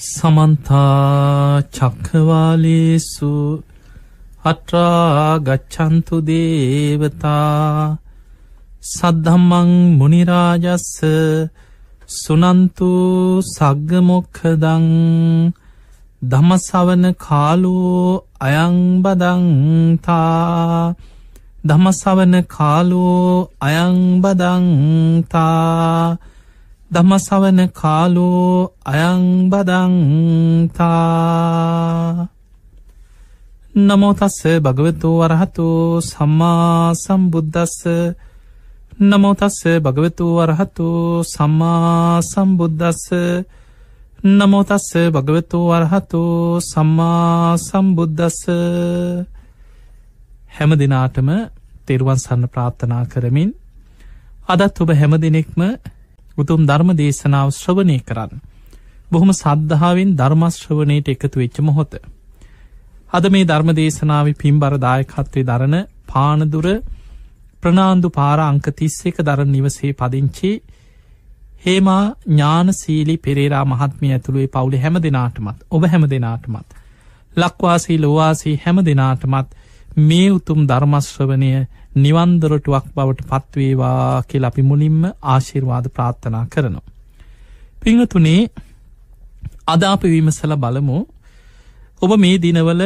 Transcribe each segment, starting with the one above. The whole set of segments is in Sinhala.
සමන්තා චක්කවාලේසු අට්‍රාගච්චන්තු දේවතා සද්ධම්මං මුනිරාජස්ස සුනන්තු සග්ගමොක්කදං දමසවන කාලෝ අයංබදංතා දමසවන කාලෝ අයංබදංතා දමසවන කාලෝ අයංබදංතා නමෝතස්ස භගවතු වරහතු සම්මා සම්බුද්ධස්ස නමෝතස්ස භගවතු වරහතු සම්මා සම්බුද්ධස්ස නමෝතස්ස භගවතු වරහතු සම්මා සම්බුද්ධස්ස හැම දෙනාටම තෙරුවන් සන්න ප්‍රාර්ථනා කරමින් අදත් ඔබ හැම දෙනෙක්ම උතුම් ධර්ම දේශනාව ශ්‍රවණය කරන්න. බොහොම සද්ධාවෙන් ධර්මශ්‍රවනයට එකතු වෙච්ච මොහොත. අද මේ ධර්ම දේශනාව පින්බර දායකත්වය දරන පානදුර ප්‍රනාාන්දු පාර අංක තිස්ස එක දරන නිවසේ පදිංචි හේමා ඥානසීලි පෙරේරා මහත්මිය ඇතුළුවේ පවුලි හැම දෙනාටමත් ඔබ හැම දෙනාටමත්. ලක්වාසී ලොවාසී හැම දෙනාටමත් මේ උතුම් ධර්මශ්‍රවනය නිවන්දොරටුවක් බවට පත්වේවා කියල අපි මුලින්ම ආශිර්වාද ප්‍රාර්ථනා කරනවා. පිංහතුනේ අදාප විමසල බලමු ඔබ මේ දිනවල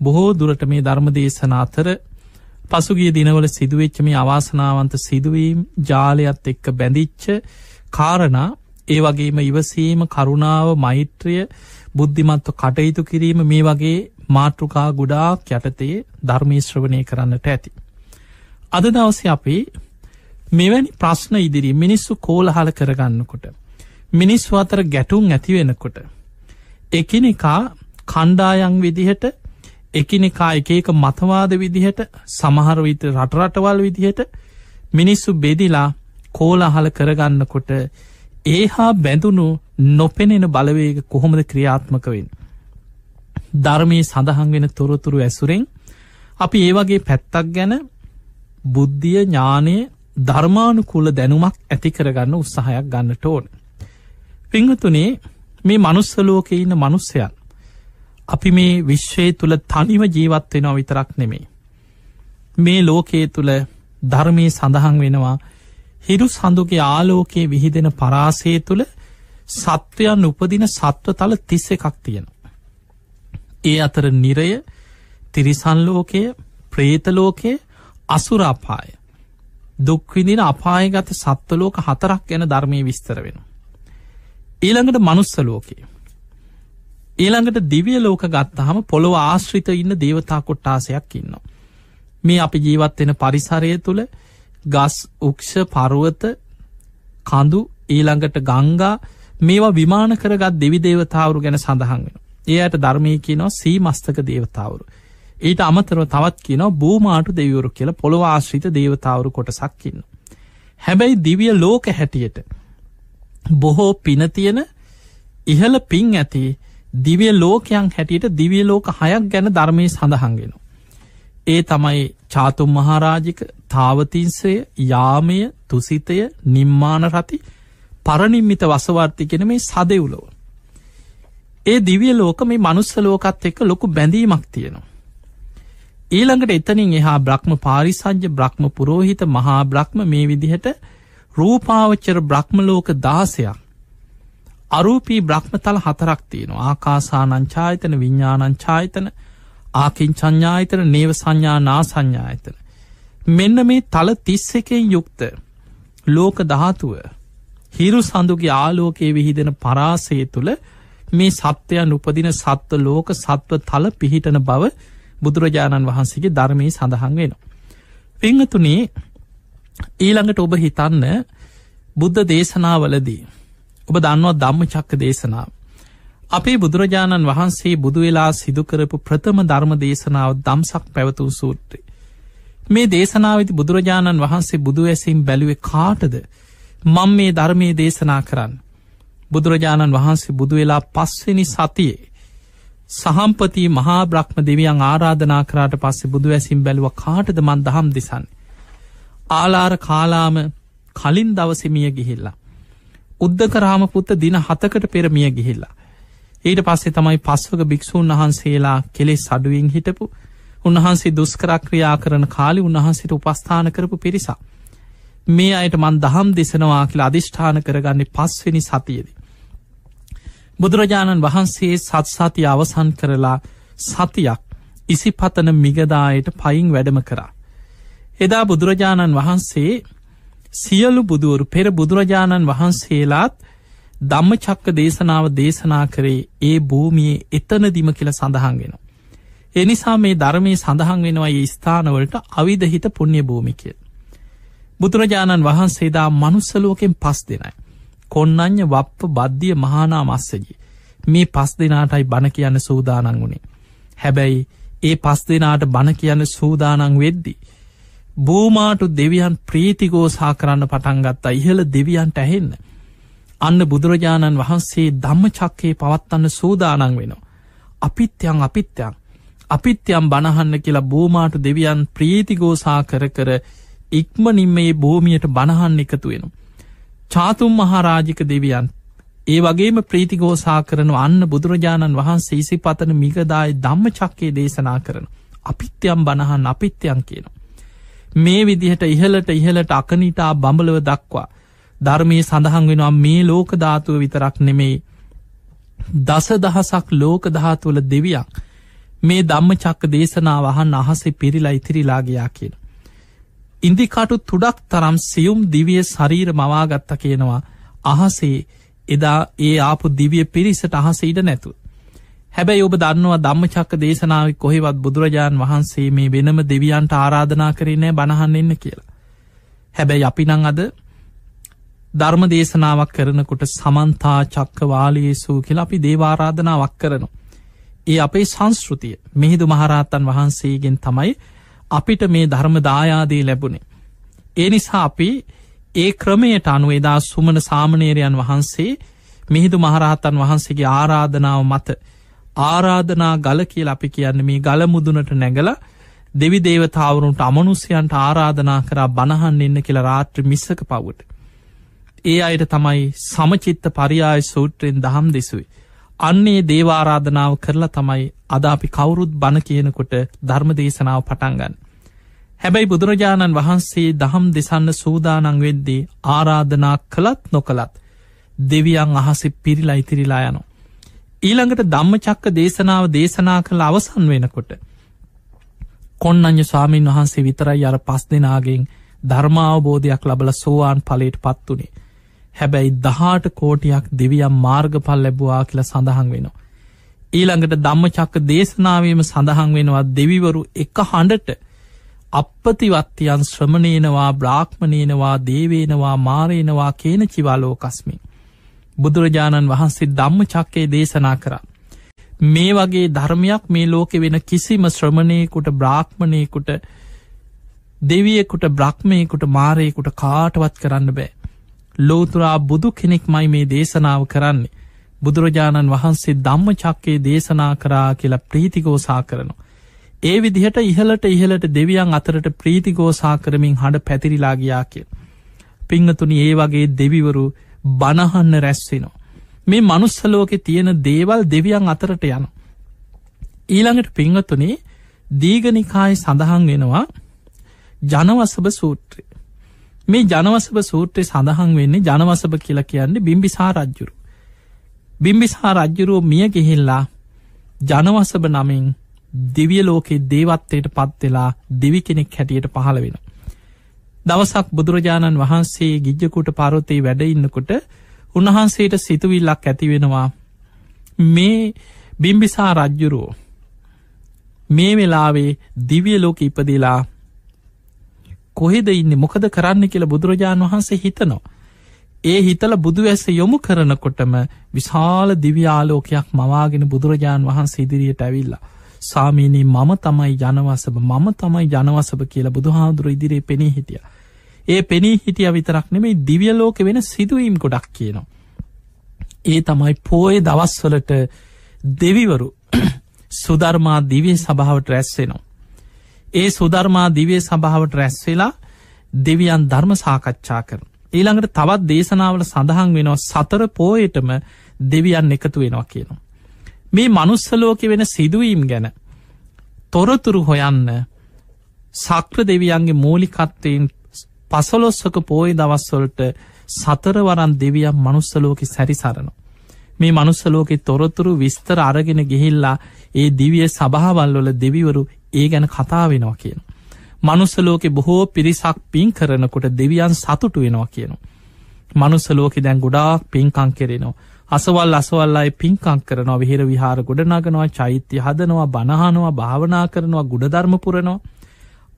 බොහෝ දුරට මේ ධර්මදේශන අතර පසුගිය දිනවල සිදුවෙච්ච මේ අවාසනාවන්ත සිදුවීම් ජාලයත් එක්ක බැඳිච්ච කාරණා ඒ වගේම ඉවසීම කරුණාව මෛත්‍රිය බුද්ධිමත්ව කටයුතු කිරීම මේ වගේ මාතෘකා ගුඩාක් යටතේ ධර්මීශ්‍රවනය කරන්නට ඇති. අද දවස අපි මෙවැනි ප්‍රශ්න ඉදිරි මිනිස්සු කෝලහල කරගන්නකොට. මිනිස්ු අතර ගැටුම් ඇතිවෙනකොට. එකිනෙකා කණ්ඩායන් විදිහට එකිනෙකා එකක මතවාද විදිහට සමහරවිත රටරටවල් විදිහට මිනිස්සු බෙදිලා කෝලහල කරගන්නකොට ඒහා බැඳුණු නොපෙනෙන බලවේග කොහොමද ක්‍රියාත්මකවෙන්. ධර්මී සඳහන් වෙන තොරතුරු ඇසුරෙන් අපි ඒ වගේ පැත්තක් ගැන බුද්ධිය ඥානය ධර්මානුකූල දැනුමක් ඇති කරගන්න උත්සාහයක් ගන්නට ඕන. පිංහතුනේ මේ මනුස්සලෝක ඉන්න මනුස්සයන්. අපි මේ විශ්වය තුළ තනිව ජීවත් වෙනවා විතරක් නෙමේ. මේ ලෝකයේ තුළ ධර්මී සඳහන් වෙනවා හිරු සඳුගේ ආලෝකයේ විහිදෙන පරාසය තුළ සත්වයන් උපදින සත්ව තල තිස්ස එකක් තියෙන. ඒ අතර නිරය තිරිසන්ලෝකය ප්‍රේතලෝකය අසුරාපාය දුක්විදින අපායගත සත්වලෝක හතරක් ගැන ධර්මය විස්තර වෙන. ඊළඟට මනුස්සලෝකේ. ඊළඟට දිවිය ලෝක ගත්තහම පොළොව ආශ්‍රිත ඉන්න දේවතා කොට්ටාසයක් ඉන්නවා. මේ අපි ජීවත්වෙන පරිසරය තුළ ගස් උක්ෂ පරුවත කඳු ඊළඟට ගංගා මේවා විමාන කරගත් දෙවි දේවතාවරු ගැන සඳහන් වෙන. ඒයට ධර්මය කියනවා සී මස්තක දේවතාවරු. ඊට අමතරව තවත් කියන බූමාටු දෙවිවරු කියල පොළොව ආශ්‍රිත දේවතාවරු කොටසක්කින්න. හැබැයි දිවිය ලෝක හැටියට බොහෝ පිනතියන ඉහල පින් ඇති දිවිය ලෝකයන් හැටියට දිවිය ලෝක හයක් ගැන ධර්මය සඳහන්ගෙන. ඒ තමයි චාතුම් මහාරාජික තාවතින්සය යාමය තුසිතය නිම්මාන රති පරනිම්මිත වසවර්ති කෙන මේ සදෙව්ලොව. ඒ දිවිය ලෝක මේ මනුස්ස ලෝකත් එක්ක ලොකු බැඳීමක් තියෙනවා. ඊළඟට එතනින් එහා බ්‍රහ්ම පාරිසංජ බ්‍රහ්ම පුරෝහිත මහා බ්‍රහ්ම මේ විදිහට රූපාවච්චර බ්‍රහ්මලෝක දාසයක්. අරූපී බ්‍රහ්මතල හතරක් තියෙනවා. ආකාසානංචායතන විඤ්ඥානංචායතන ආකින් චඥායතන නේව සංඥා නා සංඥායතන මෙන්න මේ තල තිස්ස එකෙන් යුක්ත ලෝක ධාතුව හිරු සඳුගේ ආලෝකයේ විහිදෙන පරාසය තුළ මේ සත්‍යයන් උපදින සත්ව ලෝක සත්ව තල පිහිටන බව බුදුරජාණන් වහන්සේගේ ධර්මී සඳහන් වෙනවා. පිංහතුනේ ඊළඟට ඔබ හිතන්න බුද්ධ දේශනාවලදී ඔබ දන්නවා ධම්ම චක්ක දේශනාව. අපේ බුදුරජාණන් වහන්සේ බුදුවෙලා සිදුකරපු ප්‍රථම ධර්ම දේශනාව දම්සක් පැවතුූ සූත්‍රය. මේ දේශනාවති බුදුරජාණන් වහන්සේ බුදු ඇසිම් බැලුවේ කාටද මං මේ ධර්මයේ දේශනා කරන්න. බුදුරජාණන් වහන්සේ බුදුවෙලා පස්වෙනි සතියේ සහම්පති මහා බ්‍රහ්ම දෙවියන් ආරාධනා කරාට පස්සේ බුදු ඇසිම් බැලුව කාටද මන් දහම් දෙසන්න. ආලාර කාලාම කලින් දවසමිය ගිහිල්ලා. උද්ධ කරාම පුත්ත දින හතකට පෙරමිය ගිහිල්ලා. ඊට පස්සේ තමයි පස්වක භික්‍ෂූන් වහන්සේලා කෙලෙස් සඩුවෙන් හිටපු උන්වහන්සේ දුස්කරක්‍රියා කරන කාලි උන්වහන්සේට උපස්ථාන කරපු පිරිසා. මේ අයට මන් දහම් දෙසනවා කියලා අධිෂ්ඨාන කරගන්නේ පස්වෙනි සතියද. බුදුරජාණන් වහන්සේ සත්සාතිය අවසන් කරලා සතියක් ඉසිපතන මිගදායට පයින් වැඩම කරා. එදා බුදුරජාණන් වහන්සේ සියලු බුදුවරු පෙර බුදුරජාණන් වහන්සේලාත් ධම්ම චක්ක දේශනාව දේශනා කරේ ඒ භූමියයේ එතනදිම කියල සඳහන්ගෙන. එනිසා මේ ධර්මය සඳහන් වෙනවා ඒ ස්ථානවලට අවිදහිත පුුණ්‍ය භූමිකය. බුදුරජාණන් වහන්සේදා මනුස්සලෝකෙන් පස් දෙනයි. කොන්නං්ඥ වප්ප බද්ධිය මහානා මස්සජි. මේ පස් දෙනාටයි බණ කියන්න සූදානන් වුණේ. හැබැයි ඒ පස් දෙනාට බණ කියන්න සූදානං වෙද්දි. බූමාටු දෙවියන් ප්‍රීතිගෝසා කරන්න පටන්ගත්තා ඉහළ දෙවියන්ට ඇහෙන්න. අන්න බුදුරජාණන් වහන්සේ ධම්ම චක්කේ පවත්වන්න සූදානං වෙනවා. අපිත්‍යං අපිත්‍යං අපිත්‍යම් බණහන්න කියලා බෝමාටු දෙවියන් ප්‍රීතිගෝසා කර කර ඉක්මනින් මේ භූමියයට බණහන් එකතු වෙන. චාතුම් මහාරාජික දෙවියන් ඒ වගේම ප්‍රීතිගෝසා කරන අන්න බුදුරජාණන් වහන්සේ ඉසි පතන මිගදායි ධම්ම චක්කේ දේශනා කරන. අපිත්‍යම් බණහන් අපිත්‍යයන් කියන. මේ විදිහට ඉහලට ඉහලට අකනිටා බඹලව දක්වා. ධර්මය සඳහන් වෙනවා මේ ලෝක ධාතුව විතරක් නෙමෙයි. දස දහසක් ලෝක ධාතුවල දෙවියක් මේ ධම්ම චක්ක දේශනාව අහන් අහසේ පිරිලා ඉතිරිලාගයා කියන. ඉන්දිකටු තුඩක් තරම් සියුම් දිවිය ශරීර මවාගත්ත කියනවා අහසේ එදා ඒ ආපු දිවිය පිරිසට අහස ඉඩ නැතු. හැබැයි ඔබ දන්නවා ධම්ම චක්ක දේශනාව කොහෙවත් බුදුරජාණන් වහන්සේ මේ වෙනම දෙවියන්ට ආරාධනා කරන්නේ බණහන්න එන්න කියලා. හැබැයි අපි නං අද ධර්ම දේශනාවක් කරනකොට සමන්තා චක්ක වාලයේසූ කියලා අපි දේවාරාධනාවක් කරනවා. ඒ අපේ සංස්ෘතිය මෙහිදු මහරහත්තන් වහන්සේගෙන් තමයි අපිට මේ ධර්ම දායාදී ලැබුණේ. ඒ නිසා අපි ඒ ක්‍රමයට අනු එදා සුමන සාමනේරයන් වහන්සේ මිහිදු මහරහතන් වහන්සේගේ ආරාධනාව මත ආරාධනා ගල කියල අපි කියන්න මේ ගල මුදුනට නැගල දෙවි දේවතාවරුන්ට අමනුස්්‍යයන්ට ආරාධනා කරා බණහන් එන්න කියල රාත්‍ර මිස්සක පවුට. ඒ අයට තමයි සමචිත්ත පරියාය සූත්‍රයෙන් දහම් දෙසුයි. අන්නේ දේවාරාධනාව කරලා තමයි අද අපි කවුරුත් බණ කියනකොට ධර්ම දේශනාව පටන්ගන්න. හැබැයි බුදුරජාණන් වහන්සේ දහම් දෙසන්න සූදානං වෙද්දී ආරාධනා කළත් නොකළත් දෙවියන් අහසි පිරිලා ඉතිරිලා යනු. ඊළඟට ධම්ම චක්ක දේශනාව දේශනා කළ අවසන් වෙනකොට. කොන්නඥ ස්වාමීන් වහන්සේ විතරයි අර පස් දෙනාගෙන් ධර්මාවබෝධයක් ලබල සෝවාන් පලට පත්වනේ. හැබැයි දහට කෝටියක් දෙවියම් මාර්ගපල් ලැබවා කියල සඳහන් වෙනවා. ඊළඟට ධම්ම චක්ක දේශනාවීම සඳහන් වෙනවා දෙවිවරු එක හඬට අපපතිවත්තියන් ශ්‍රමණයනවා බ්‍රාක්්මණයනවා දේවේනවා මාරයනවා කියන චිවාලෝකස්මි. බුදුරජාණන් වහන්සේ ධම්ම චක්කේ දේශනා කරා. මේ වගේ ධර්මයක් මේ ලෝකෙ වෙන කිසිම ශ්‍රමණයකුට බ්‍රාක්්මණයකුට දෙවියෙකුට බ්‍රහ්මයකුට මාරයකුට කාටවත් කරන්න බෑ. ලෝතුරා බුදු කෙනෙක් මයි මේ දේශනාව කරන්නේ. බුදුරජාණන් වහන්සේ ධම්ම චක්කේ දේශනා කරා කියලා ප්‍රීතිගෝසා කරනවා. ඒ විදිහට ඉහලට ඉහලට දෙවියන් අතරට ප්‍රීතිගෝසා කරමින් හඬ පැතිරිලාගයා කිය. පිංහතුනි ඒ වගේ දෙවිවරු බණහන්න රැස්වෙනවා. මේ මනුස්සලෝකෙ තියෙන දේවල් දෙවියන් අතරට යන. ඊළඟට පිංහතුනේ දීගනිකායි සඳහන් වෙනවා ජනවසභ සූත්‍රය. මේ ජනවසභ සූත්‍රය සඳහන් වෙන්නේ ජනවසභ කියලා කියන්නේ බිම්බිසා රජ්ජුරු. බිම්බිසා රජ්ජුරුව මිය ගෙහිල්ලා ජනවසභ නමින් දිවිය ලෝකෙ දේවත්වයට පත්වෙලා දෙවි කෙනෙක් හැටියට පහළ වෙන. දවසක් බුදුරජාණන් වහන්සේ ගිජ්ජකුට පරොතේ වැඩඉන්නකොට උන්වහන්සේට සිතුවිල්ලක් ඇතිවෙනවා මේ බිම්බිසා රජ්ජුරුවෝ මේ වෙලාවේ දිවිය ලෝක ඉපදිලා කොහෙද ඉන්න මොකද කරන්න කියලා බුදුරජාණන් වහන්සේ හිතනවා. ඒ හිතල බුදුවැස්ස යොමු කරනකොටම විශාල දිව්‍යාලෝකයක් මවාගෙන බුදුරජාණන් වහන්සේ ඉදිරියට ඇවිල්ලා. සාමීනී මම තමයි ජනවසබ මම තමයි ජනවසභ කියලා බුදුහාදුර ඉදිරියේ පෙනී හිටිය. ඒ පෙනී හිටිය විතරක් නෙමේ දිවියලෝක වෙන සිදුවීම් ගොඩක් කියනවා. ඒ තමයි පෝය දවස්වලට දෙවිවරු සුධර්මා දිවිය සභාවට රැස්වෙනවා. ඒ සුධර්මා දිවේ සභාවට රැස්වෙලා දෙවියන් ධර්ම සාකච්ඡා කර. ඊළඟට තවත් දේශනාවල සඳහන් වෙනවා සතර පෝයටම දෙවියන් එකතු වෙනවා කියනවා. මේ මනුස්සලෝක වෙන සිදුවීම් ගැන තොරතුරු හොයන්න සක්‍ර දෙවියන්ගේ මූලිකත්වයෙන් පසලොස්සක පෝය දවස්වලට සතරවරන් දෙවියම් මනුස්සලෝක සැරිසරන. මේ මනුස්සලෝකෙ තොරතුරු විස්තර අරගෙන ගෙහිල්ලා ඒ දිවිය සභාවල්වල දෙවිවරු ඒ ගැන කතා වෙනවා කියන. මනුස්සලෝකෙ බොහෝ පිරිසක් පින් කරනකොට දෙවියන් සතුටු වෙනවා කියනවා. මනුස්සලෝකෙ දැන් ගොඩාක් පින්කං කෙරෙනවා. අසවල් අසවල්ලායි පින්කං කරනවා විහිර විහාර ගොඩනගනවා චෛත්‍ය හදනවා බණහනවා භාවනා කරනවා ගුඩධර්මපුරනවා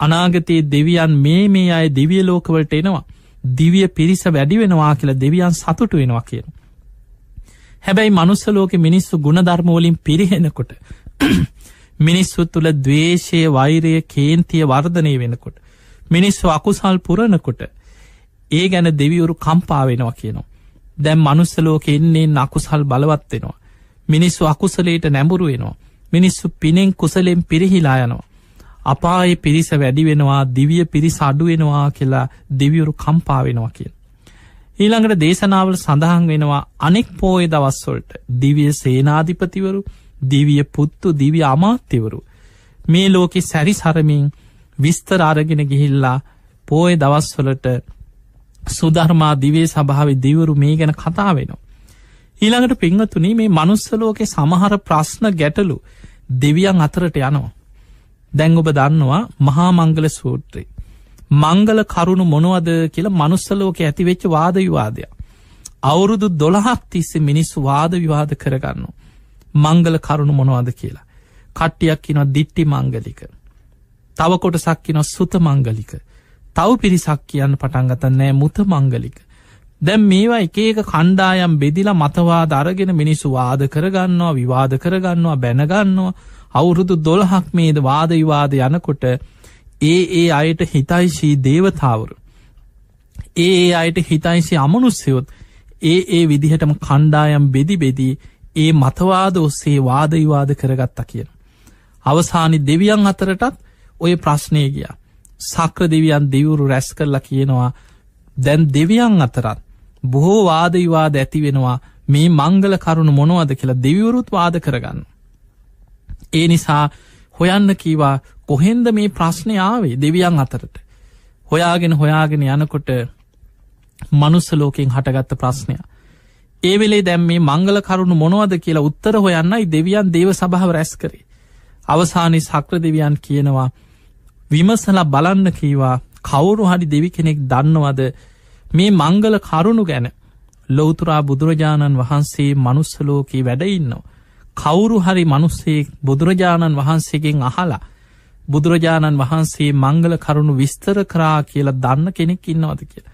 අනාගතයේ දෙවියන් මේ මේ අය දිවිය ලෝකවලට එනවා දිවිය පිරිස වැඩි වෙනවා කියලා දෙවියන් සතුටු වෙනවා කියන. හැබැයි මනුස්සලෝක මිනිස්සු ගුණධර්මෝලින් පිරිහෙනකොට මිනිස්සු තුළ දවේශය වෛරය කේන්තිය වර්ධනය වෙනකොට. මිනිස්සු අකුසල් පුරණකොට ඒ ගැන දෙවිවරු කම්පාවෙනවා කියනවා. දැම් මනුස්සලෝක එන්නේ අකුසල් බලවත්වෙනවා. මිනිස්සු අකුසලේට නැඹුරු වෙනවා. මිනිස්සු පිනෙන් කුසලෙන් පිරිහිලා යනවා. අපායේ පිරිස වැඩි වෙනවා දිවිය පිරිස අඩුවෙනවා කියලා දෙවියවරු කම්පාවෙනවා කිය. ඊළඟට දේශනාවල සඳහන් වෙනවා අනෙක් පෝය දවස්වොල්ට දිවිය සේනාධිපතිවරු දිවිය පුත්තු දිවිය අමාත්‍යවරු මේ ලෝකෙ සැරි සරමින් විස්තර අරගෙන ගිහිල්ලා පෝය දවස්වලට සුධර්මා දිවේ සභාව දිවරු මේ ගැන කතා වෙනවා. ඊළඟට පිංහතුනි මේ මනුස්සලෝකෙ සමහර ප්‍රශ්න ගැටලු දෙවියන් අතරට යනවා. දැන් ඔබ දන්නවා මහා මංගල සූත්‍රය. මංගල කරුණු මොනවද කියලා මනුස්සලෝක ඇතිවෙච්ච වාද විවාදයක්. අවුරුදු දොළහක් තිස්සේ මිනිස්සු වාද විවාද කරගන්න. මංගල කරුණු මොනවද කියලා. කට්ටියක් කිනො දිට්ටි මංගලික. තව කොටසක් කිනො සුත මංගලික. තව පිරිසක් කියන්න පටන්ගත නෑ මුත මංගලික. දැම් මේවා එක ඒක කණ්ඩායම් බෙදිලා මතවා දරගෙන මිනිස්සු වාද කරගන්නවා විවාද කරගන්නවා බැනගන්නවා අවුරුදු දොළහක් මේද වාදවිවාද යනකොට ඒ ඒ අයට හිතයිශී දේවතාවරු. ඒ ඒ අයට හිතයිසි අමනුස්සයොත් ඒ ඒ විදිහටම කණ්ඩායම් බෙදි බෙදී ඒ මතවාද ඔස්සේ වාදවිවාද කරගත්තා කියන. අවසානි දෙවියන් අතරටත් ඔය ප්‍රශ්නය ගියා. සක්‍ර දෙවියන් දෙවුරු රැස් කරලා කියනවා දැන් දෙවියන් අතරත් බොහෝ වාදවිවාද ඇති වෙනවා මේ මංගල කරුණු මොනවද කියලා දෙවිවරුත් වාද කරගන්න. ඒ නිසා හොයන්න කීවා කොහෙන්ද මේ ප්‍රශ්නය ආවේ දෙවියන් අතරට. හොයාගෙන හොයාගෙන යනකොට මනුස්සලෝකෙන් හටගත්ත ප්‍රශ්නය. ඒ වෙලේ දැම් මේ මංගල කරුණු මොනවද කියලා උත්තර හොයන්නයි දෙවියන් දේව සභාව රැස් කරේ. අවසානි සක්‍ර දෙවියන් කියනවා විමසල බලන්න කීවා කවුරු හරි දෙවි කෙනෙක් දන්නවද මේ මංගල කරුණු ගැන ලෝතුරා බුදුරජාණන් වහන්සේ මනුස්සලෝකී වැඩඉන්නවා. කවුරු හරි මනුස්සේ බුදුරජාණන් වහන්සේගෙන් අහලා බුදුරජාණන් වහන්සේ මංගල කරුණු විස්තර කරා කියලා දන්න කෙනෙක් ඉන්නවද කිය.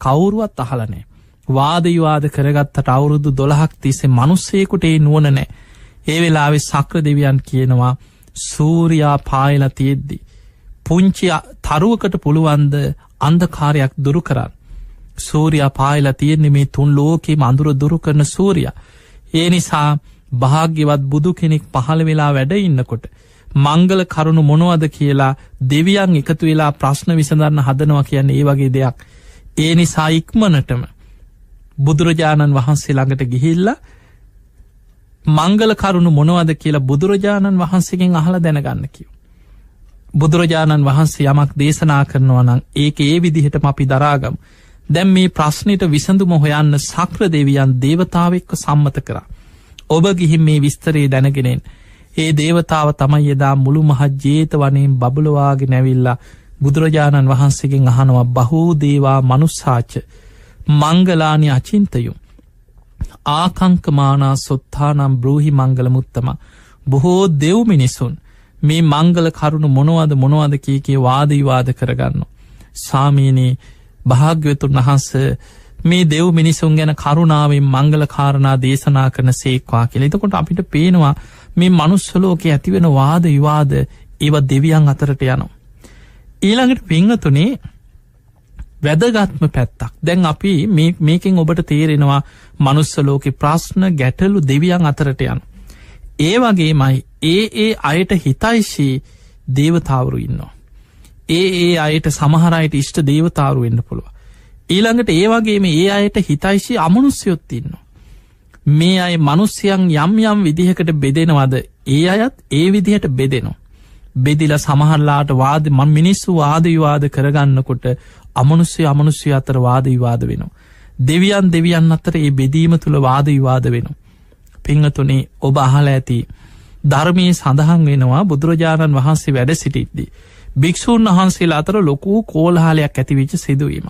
කවුරුවත් අහලනෑ. වාදයවාද කරගත්තට අවුරුදු දොළහක් තිසේ මනුස්සේකුට ඒ නුවන නෑ. ඒ වෙලාවෙ සක්‍ර දෙවියන් කියනවා සූරයා පායලා තියෙද්දි. පුංචි තරුවකට පුළුවන්ද අන්දකාරයක් දුරු කරන්න. සූරයා පායලා තියෙන්නේ මේ තුන් ලෝකෙ මඳුර දුරු කරන සූරිය. ඒ නිසා භාග්‍යවත් බුදු කෙනෙක් පහළ වෙලා වැඩ ඉන්නකොට. මංගල කරුණු මොනවද කියලා දෙවියන් එකතු වෙලා ප්‍රශ්න විසඳන්න හදනවා කියන්න ඒ වගේ දෙයක්. ඒ නිසා ඉක්මනටම බුදුරජාණන් වහන්සේ ළඟට ගිහිල්ල මංගල කරුණු මොනවද කියලා බුදුරජාණන් වහන්සේගෙන් අහලා දැනගන්න කිව. බුදුරජාණන් වහන්සේ යමක් දේශනා කරනවා නම් ඒක ඒ විදිහට අපි දරාගම්. දැම් මේ ප්‍රශ්නයට විසඳුම හොයන්න සක්‍ර දෙවියන් දේවතාවෙක්ව සම්මත කරා. ඔබ ගිහින් මේ විස්තරේ දැනගෙනෙන් ඒ දේවතාව තමයි එදා මුළු මහත් ජේත වනයෙන් බබලවාගේ නැවිල්ලා බුදුරජාණන් වහන්සේගෙන් අහනවා බහෝ දේවා මනුස්සාච්ච මංගලානි අචින්තයුම් ආකංකමානා සොත්තානම් බ්‍රෝහි මංගල මුත්තම බොහෝ දෙව් මිනිසුන් මේ මංගල කරුණු මොනවද මොනවද කියකේ වාදීවාද කරගන්න. සාමීනී භාග්‍යවතුන් වහන්ස මේ දෙව් මිනිසුන් ගැන කරුණාවෙන් මංගල කාරණා දේශනා කරන සේක්වා කියල එතකොට අපිට පේනවා මේ මනුස්සලෝක ඇතිවෙන වාද විවාද ඒව දෙවියන් අතරට යනවා. ඊළඟට පිංහතුනේ වැදගත්ම පැත්තක් දැන් අපි මේකින් ඔබට තේරෙනවා මනුස්සලෝක ප්‍රශ්න ගැටලු දෙවියන් අතරට යන. ඒ වගේමයි ඒ ඒ අයට හිතයිශී දේවතාවරු ඉන්නවා. ඒ ඒ අයට සමහරයට ඉෂ්ට දේවතාරු වෙන්න පුළුව. ඊළඟට ඒ වගේම ඒ අයට හිතයිශී අමනුස්්‍යයොත් ඉන්නවා. මේ අයි මනුස්්‍යයන් යම් යම් විදිහකට බෙදෙනවද ඒ අයත් ඒ විදිහට බෙදෙනවා. බෙදිල සමහල්ලාට වාද මන් මිනිස්සු වාදවිවාද කරගන්නකොට අමනුස්්‍ය අමනුස්්‍ය අතර වාදවිවාද වෙනවා. දෙවියන් දෙවියන් අතර ඒ බෙදීම තුළ වාදවිවාද වෙනවා. පිංහතුනේ ඔබ අහල ඇති ධර්මයේ සඳහන් වෙනවා බුදුරජාණන් වහන්සේ වැඩ සිටිද්දී. භික්‍ෂූන් වහන්සේලා අතර ලොකූ කෝල්හාලයක් ඇතිවිච සිදුවීම.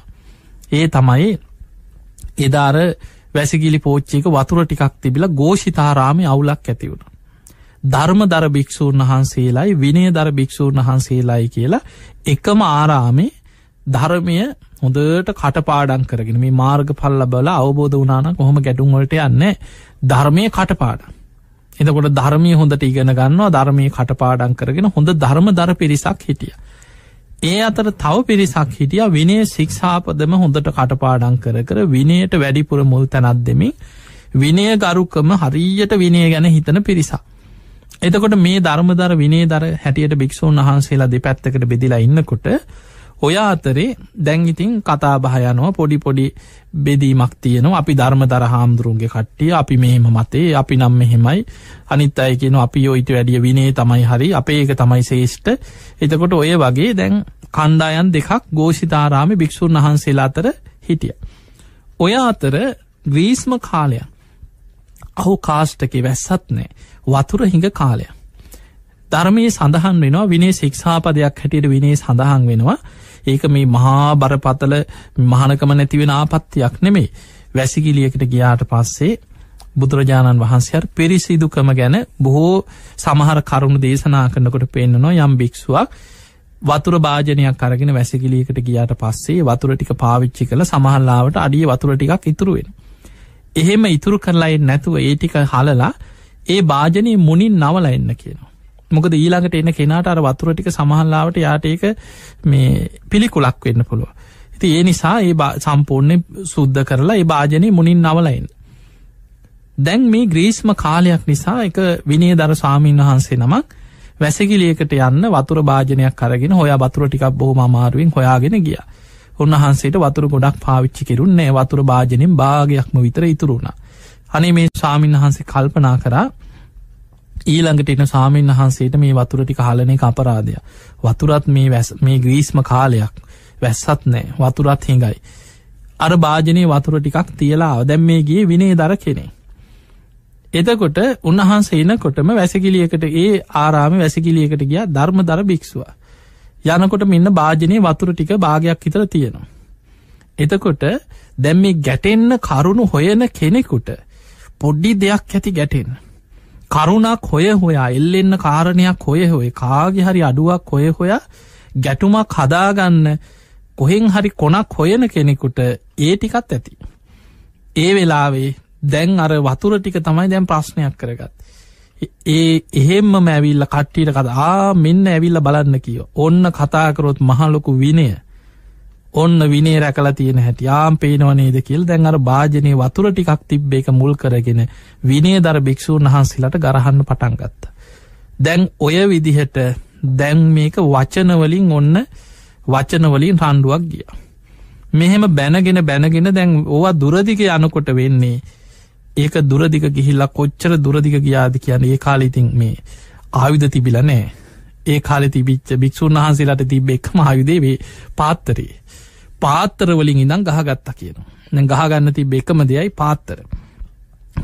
ඒ තමයි එදාර වැසිගිලි පෝච්චික වතුර ටිකක් තිබිල ගෝෂිතාරාමි අවුලක් ඇතිවුණ. ධර්ම දර භික්‍ෂූන් වහන්සේලායි විනේ දර භික්‍ෂූන් වහන්සේලායි කියලා එකම ආරාමේ ධර්මය හොඳට කටපාඩන් කරගෙන මේ මාර්ග පල්ල බල අවබෝධ වනාන කොහොම ගැටුම්වලට යන්න ධර්මය කටපාඩ. එතකොට ධර්මය හොඳට ඉගෙන ගන්නවා ධර්මය කටපාඩන් කරගෙන හොඳ ධර්ම දර පිරිසක් හිටිය. ඒ අතර තව පිරිසක් හිටිය විනේ ශික්ෂාපදම හොඳට කටපාඩන් කර කර විනයට වැඩිපුර මුල් තැනත් දෙමින් විනය ගරුකම හරියට විනය ගැන හිතන පිරිසක්. එතකොට මේ ධර්මදර විනේ දර හැටියට භික්‍ෂූන් වහන්සේලා දෙ පැත්තකට බෙදිලා ඉන්නකොට ඔය අතරේ දැන් ඉතින් කතා බහයනවා පොඩි පොඩි බෙදීමක් තියනවා. අපි ධර්ම දර හාමුදුරුන්ගේ කට්ටිය අපි මෙහෙම මතේ අපි නම් මෙහෙමයි. අනිත් අය කියන අපි ඔයිට වැඩිය විනේ තමයි හරි අපේ ඒක තමයි ශේෂ්ඨ එතකොට ඔය වගේ දැන් කණ්ඩායන් දෙකක් ගෝෂිතාරාමි භික්‍ෂූන් වහන්සේලා අතර හිටිය. ඔය අතර ග්‍රීස්ම කාලයක්. අහු කාෂ්ටක වැස්සත් නෑ වතුර හිඟ කාලයක්. ධර්මයේ සඳහන් වෙනවා විනේ ශික්ෂාපදයක් හැටියට විනේ සඳහන් වෙනවා. ඒක මේ මහා බරපතල මහනකම නැතිවෙන ආපත්තියක් නෙමේ වැසිකිලියකට ගියාට පස්සේ බුදුරජාණන් වහන්සේර පිරිසිදුකම ගැන බොහෝ සමහර කරුණු දේශනා කරනකොට පෙන්න්නනවා යම් භික්ෂුවක් වතුර භාජනයක් අරගෙන වැසිකිලියකට ගියාට පස්සේ වතුර ටික පාවිච්චි කළ සමහල්ලාවට අඩිය වතුර ටිකක් ඉතුරුවෙන. එහෙම ඉතුරු කරලායි නැතුව ඒ ටික හලලා ඒ භාජනය මුණින් නවල එන්න කියනවා. මොකද ඊළඟට එන්න කෙනාට අර වතුර ටික සමහල්ලාවට යාට ඒක මේ පිළිකුලක් වෙන්න පුළුව. ඉති ඒ නිසා ඒ සම්පූර්ණය සුද්ධ කරලා ඒ භාජනය මුණින් නවලයින්. දැන් මේ ග්‍රීස්ම කාලයක් නිසා එක විනේ දර ස්වාමීන් වහන්සේ නමක් වැසකිලියකට යන්න වතුර භාජනයක් කරගෙන හොය වතුර ටිකක් බොහොම අමාරුවෙන් හොයාගෙන ගිය. උන්වහන්සේට වතුර ගොඩක් පාවිච්චි කෙරුන්නේ වතුර භාජනෙන් භාගයක්ම විතර ඉතුරුුණ. අනේ මේ ස්වාමීන් වහන්සේ කල්පනා කරා ඊළඟට එන සාමීන් වහන්සේට මේ වතුරටි කාලනය අපරාධය වතුරත් මේ වැස් මේ ග්‍රීස්ම කාලයක් වැස්සත් නෑ. වතුරත් හිඟයි. අර භාජනය වතුර ටිකක් තියලා දැම් මේගේ විනේ දර කෙනෙ. එතකොට උන්වහන්සේ එනකොටම වැසකිලියකට ඒ ආරාම වැසකිලියකට ගිය ධර්ම දර භික්ෂුව. යනකොට මෙන්න භාජනය වතුර ටික භාගයක් හිතර තියෙනවා. එතකොට දැම් මේ ගැටෙන්න කරුණු හොයන කෙනෙකුට පොඩ්ඩි දෙයක් ඇති ගැටෙන් කරුණක් හොය හොයා එල්ලෙන්න කාරණයක් හොය හොය කාගි හරි අඩුවක් හොය හොයා ගැටුමක් හදාගන්න කොහෙන් හරි කොනක් හොයන කෙනෙකුට ඒ ටිකත් ඇති. ඒ වෙලාවේ දැන් අර වතුර ටික තමයි දැන් ප්‍රශ්නයක් කරගත්. ඒ එහෙම්ම මැවිල්ල කට්ටියට කතා මෙන්න ඇවිල්ල බලන්න කියෝ ඔන්න කතාකරොත් මහලොකු විනය ඔන්න විනේ රැකල තියෙන හැටි ආම් පේනවනේද කියල් දැන් අර භාජනය වතුර ටිකක් තිබ්බ එක මුල් කරගෙන විනේ දර භික්‍ෂූන් වහන්සේලට ගරහන්න පටන්ගත්ත. දැන් ඔය විදිහට දැන් මේක වචනවලින් ඔන්න වචනවලින් රණ්ඩුවක් ගිය. මෙහෙම බැනගෙන බැනගෙන දැන් ඕවා දුරදික යනකොට වෙන්නේ ඒක දුරදික ගිහිල්ලා කොච්චර දුරදික ගියාද කියන ඒ කාලිතින් මේ ආයුධ තිබිල නෑ ඒ කාල තිබිච්ච භික්‍ෂූන් වහන්සේලාට තිබ එක්ම ආයුදේ පාත්තරේ පාත්තරවලින් ඉඳං ගහගත්තා කියන නැ ගහගන්න තිබ එකම දෙයයි පාත්තර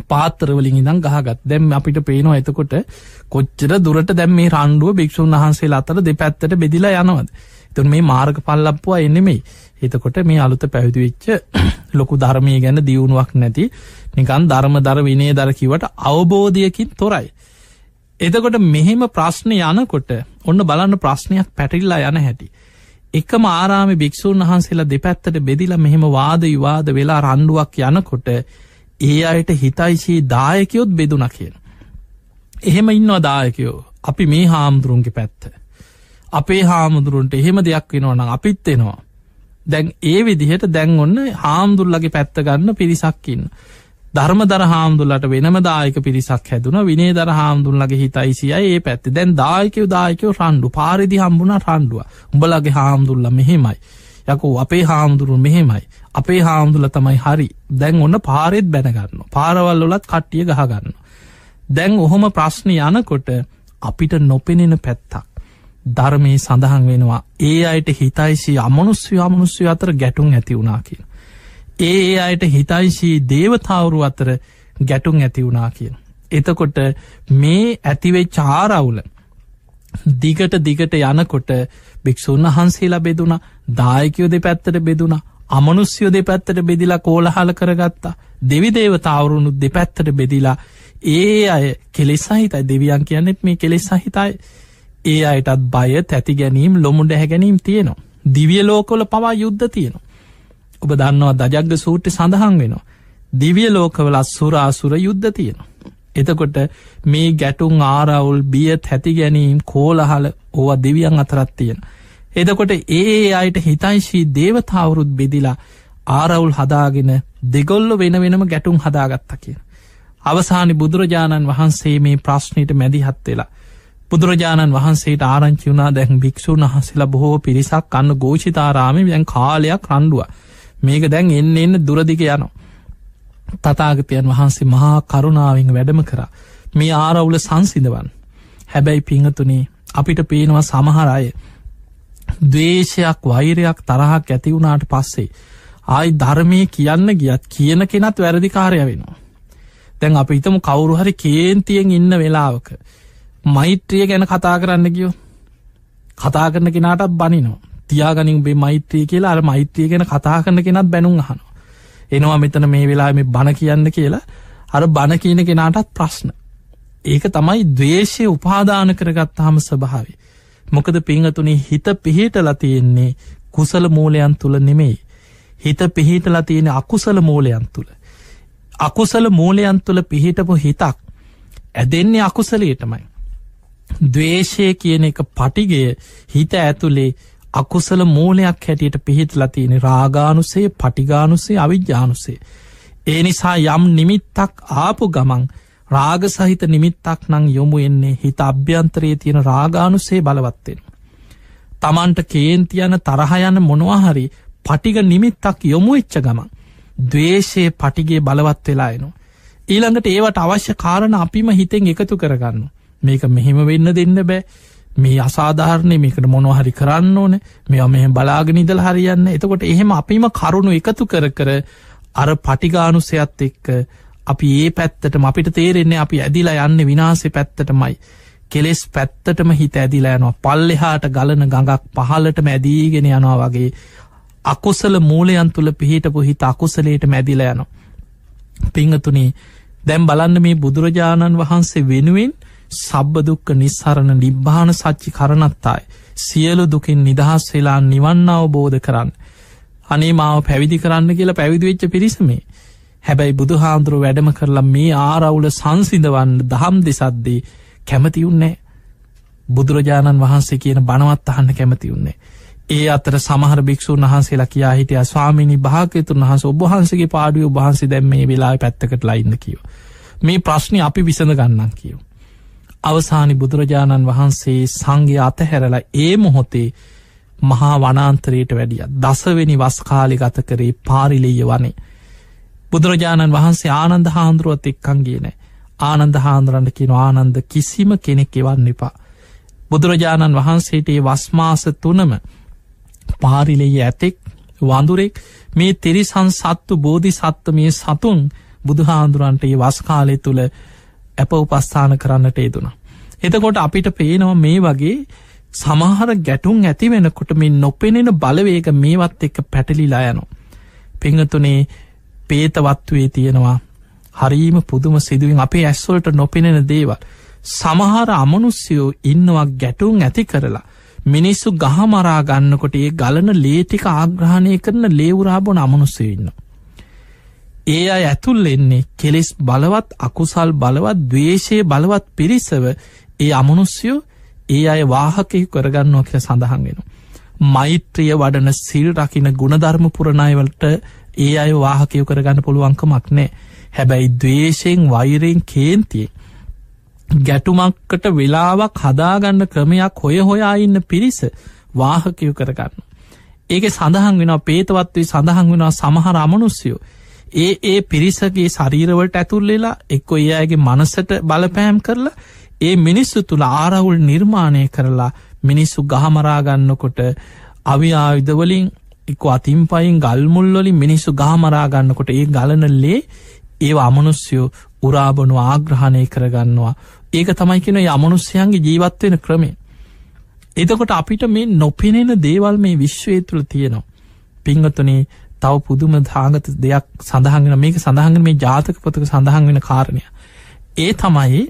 පාත්තරවලින් ඉඳං ගහගත්. දැම් අපිට පේනවා එතකොට කොච්චර දුරට දැම් මේ රණ්ඩුව භික්ෂූන් වහන්සේ අතර දෙ පැත්තට බෙදිලා යනවද? තුන් මේ මාර්ග පල්ලප්පුවා එන්නෙමයි එතකොට මේ අලුත පැවිදිවිච්ච ලොකු ධර්මය ගැන දියුණුවක් නැති නිකන් ධර්ම දර විනේ දර කිවට අවබෝධයකින් තොරයි. එතකොට මෙහෙම ප්‍රශ්නය යනකොට ඔන්න බලන්න ප්‍රශ්නයක් පැටිල්ලා යන හැටි. එකම ආරාම භික්‍ෂූන් වහන්සේලා දෙපැත්තට බෙදිල මෙහෙම වාද විවාද වෙලා රණ්ඩුවක් යනකොට ඒ අයට හිතයිශී දායකයොත් බෙදුන කියන. එහෙම ඉන්නවා දායකයෝ අපි මේ හාමුදුරුන්ගේ පැත්ත. අපේ හාමුදුරුන්ට එහෙම දෙයක් වෙනවන අපිත් එෙනවා. දැන් ඒ විදිහට දැන් ඔන්න හාමුදුල්ලගේ පැත්ත ගන්න පිරිසක්කින්න. ධර්ම දර හාමුදුල්ලට වෙනම දායක පිරිසක් හැදුන විනේ දර හාමුදුල්ලගේ හිතයිසිය ඒ පැත්ති. දැන් දායකව දායකව රණ්ඩු. පාරිදි හම්බුණ රණ්ඩුව. උඹලගේ හාමුදුල්ල මෙහෙමයි. යකෝ අපේ හාමුදුරු මෙහෙමයි. අපේ හාමුදුල තමයි හරි. දැන් ඔන්න පාරෙත් බැනගන්න පාරවල් වලත් කට්ටිය ගහගන්න දැන් ඔහොම ප්‍රශ්න යනකොට අපිට නොපෙනෙන පැත්තක්. ධර්මය සඳහන් වෙනවා ඒ අයට හිතයිසි අමනුස්්‍ය අමනුස්්‍ය අතර ගැටුම් ඇති වුණා කිය. ඒ ඒ අයට හිතයිශී දේවතාවරු අතර ගැටුම් ඇති වුණා කිය. එතකොට මේ ඇතිවේ චාරවුල දිගට දිගට යනකොට භික්‍ෂූන් වහන්සේලා බෙදුණ දායකයෝ දෙ පැත්තට බෙදුණ අමනුස්්‍යයෝ දෙ පැත්තට බෙදිලා කෝලහල කරගත්තා දෙවි දේවතාවරුණු දෙපැත්තට බෙදිලා ඒ අය කෙලෙසහිතයි දෙවියන් කියන්නෙත් මේ කෙලෙස් සහිතයි ඒ අයටත් බය තැති ගැනීම් ලොමුඩ හැගැනීම් තියෙනවා. දිවිය ලෝකොල පවා යුද්ධ තියෙනවා. ඔබ දන්නවා දජග්ග සූට්‍ය සඳහන් වෙනවා. දිවිය ලෝකවල සුරාසුර යුද්ධ තියෙනවා. එතකොට මේ ගැටුම් ආරවුල් බිය තැති ගැනීම් කෝලහල ඕව දෙවියන් අතරත් තියෙන. එදකොට ඒ අයට හිතයිශී දේවතාවරුත් බෙදිලා ආරවුල් හදාගෙන දෙගොල්ල වෙන වෙනම ගැටුම් හදාගත්ත කියන. අවසානි බුදුරජාණන් වහන්සේ මේ ප්‍රශ්නයට මැදිහත් වෙලා බුදුරජාණන් වහන්සේට ආරංචි වුණා දැන් භික්‍ෂූන් වහසලා බොහෝ පිරිසක් අන්න ගෝෂිතාරාම දැන් කාලයක් රණ්ඩුව මේක දැන් එන්න එන්න දුරදික යනවා. තතාගතයන් වහන්සේ මහා කරුණාවෙන් වැඩම කර මේ ආරවුල සංසිදවන් හැබැයි පිංහතුනේ අපිට පේනවා සමහරය දවේශයක් වෛරයක් තරහක් ඇති වුණාට පස්සේ ආයි ධර්මය කියන්න ගියත් කියන කෙනත් වැරදිකාරය වෙනවා. දැන් අප හිතම කවුරු හරි කේන්තියෙන් ඉන්න වෙලාවක මෛත්‍රිය ගැන කතා කරන්න ගියෝ කතා කරන කෙනාටත් බනිනවා තියාගනින් බේ මෛත්‍රී කියලා අර මෛත්‍රිය ගැන කතා කරන කෙනත් බැනුම් අහනවා. එනවා මෙතන මේ වෙලා මේ බණ කියන්න කියලා. අර බණ කියන කෙනාටත් ප්‍රශ්න. ඒක තමයි දවේශය උපාදාන කරගත්තාම ස්වභාවේ මොකද පිංහතුනේ හිත පිහිටලා තියෙන්නේ කුසල මූලයන් තුළ නෙමෙයි. හිත පිහිටලා තියෙන අකුසල මූලයන් තුළ අකුසල මූලයන් තුළ පිහිටපු හිතක් ඇදෙන්නේ අකුසලයටමයි. දවේශය කියන එක පටිගය හිත ඇතුළේ අකුසල මූලයක් හැටියට පිහිටලා තියෙන රාගානුසේ පටිගානුසේ අවිද්‍යානුසේ. ඒ නිසා යම් නිමිත්තක් ආපු ගමන් රාග සහිත නිමිත්තක් නං යොමු එන්නේ හිත අභ්‍යන්තරයේ තියෙන රාගානුසේ බලවත්වෙන. තමන්ට කේන්තියන තරහයන මොනවාහරි පටිග නිමිත්තක් යොමු එච්ච ගමන්. දවේශයේ පටිගේ බලවත් වෙලා එනු. ඊළඟට ඒවට අවශ්‍ය කාරණ අපිම හිතෙන් එකතු කරගන්න. මේක මෙහෙම වෙන්න දෙන්න බෑ මේ අසාධාරණය මේකට මොනොහරි කරන්න ඕන. මෙ මෙහ බලාගෙනනිදල් හරියන්න එතකොට එහෙම අපිම කරුණු එකතු කර කර අර පටිගානුසයත් එක්ක අපි ඒ පැත්තටම අපිට තේරෙන්නේ අපි ඇදිලා යන්න විනාසේ පැත්තටමයි. කෙලෙස් පැත්තටම හිත ඇදිලා යනවා. පල්ලෙහාට ගලන ගඟක් පහලට මැදීගෙන යනවා වගේ අකුසල මූලයන් තුළ පිහිටපු හිත අකුසලේට මැදිල යනවා. පිංහතුනේ දැම් බලන්න මේ බුදුරජාණන් වහන්සේ වෙනුවෙන් සබ්බදුක්ක නිස්සරණ නිබ්භාන සච්චි කරනත්තායි. සියලු දුකින් නිදහස් වෙලා නිවන්න අවබෝධ කරන්න. අනේ මාව පැවිදි කරන්න කියලා පැවිදිවෙච්ච පිරිසමේ. හැබැයි බුදු හාමුදුරුව වැඩම කරලා මේ ආරවුල සංසිදවන්න දහම් දෙසද්දී කැමතිවුන්නේ බුදුරජාණන් වහන්සේ කියන බනවත් අහන්න කැමතිවුන්නේ. ඒ අතර සමහර භික්ෂූන් වහන්සේලා කියා හිටිය ස්වාමිනි භාගතුන් වහස ඔබහන්සගේ පාඩුව ඔබහන්සේ දැම් මේ වෙලා පැත්තකට ලයින්න කියව. මේ ප්‍රශ්නය අපි විසඳ ගන්නන් කියව. අවසානි බුදුරජාණන් වහන්සේ සංගේ අතහැරලා ඒ මොහොතේ මහා වනාන්තරයට වැඩිය දසවෙනි වස්කාලි ගත කරේ පාරිලෙය වනේ. බුදුරජාණන් වහන්සේ ආනන්ද හාන්දුරුවත් එක්කන්ගේ නෑ ආනන්ද හාන්දුරන්ට කියෙන ආනන්ද කිසිම කෙනෙක් එවන්න එපා. බුදුරජාණන් වහන්සේට ඒ වස්මාස තුනම පාරිලෙය ඇතෙක් වඳුරෙක් මේ තෙරිසන් සත්තු බෝධි සත්ත මේ සතුන් බුදුහාන්දුරන්ට ඒ වස්කාලය තුළ ඇප උපස්ථාන කරන්නට ේදුනා. එතකොට අපිට පේනවා මේ වගේ සමහර ගැටුම් ඇති වෙනකොට මේ නොපෙනෙන බලවේග මේවත් එක්ක පැටලිලා යනු. පිංහතුනේ පේතවත්වේ තියෙනවා හරීම පුදුම සිදුවින් අපේ ඇස්වලට නොපෙනෙන දේවල්. සමහර අමනුස්්‍යයෝ ඉන්නවා ගැටුම් ඇති කරලා මිනිස්සු ගහමරා ගන්නකොට ඒ ගලන ලේටික ආග්‍රහණය කරන ලේවුරාබොන අමනුස්සය ඉන්නවා. ඒ අය ඇතුල් එන්නේ කෙලෙස් බලවත් අකුසල් බලවත් දවේශය බලවත් පිරිසව ඒ අමනුස්යෝ ඒ අය වාහකෙහි කරගන්නවා කියල සඳහන් වෙන. මෛත්‍රිය වඩන සිල් රකින ගුණධර්ම පුරණයවලට ඒ අය වාහකයව කරගන්න පුළුවන්කමක් නෑ හැබැයි දවේශයෙන් වෛරයෙන් කේන්තිය ගැටුමක්කට වෙලාවක් හදාගන්න ක්‍රමයක් හොය හොයා ඉන්න පිරිස වාහකයව කරගන්න. ඒක සඳහන් වෙන පේතවත්වේ සඳහන් වෙනවා සමහර අමනුස්යෝ ඒ ඒ පිරිසගේ ශරීරවලට ඇතුල්ලෙලා එක්කො ඒ අයගේ මනසට බලපෑම් කරලා ඒ මිනිස්සු තුළ ආරවුල් නිර්මාණය කරලා මිනිස්සු ගහමරාගන්නකොට අවිආයුධවලින් එක අතින් පයින් ගල්මුල්වලින් මිනිස්සු ගහමරාගන්නකොට ඒ ගලනල්ලේ ඒ අමනුස්යෝ උරාබනු ආග්‍රහණය කරගන්නවා. ඒක තමයි කෙන යමනුස්්‍යයන්ගේ ජීවත්වෙන ක්‍රමේ එතකොට අපිට මේ නොපෙනෙන දේවල් මේ විශ්වය තුළ තියෙනවා. පිංගතුනේ තව පුදුම දාගත දෙයක් සඳහගෙන මේක සඳහන් මේ ජාතක පොතක සඳහන් වෙන කාරණය. ඒ තමයි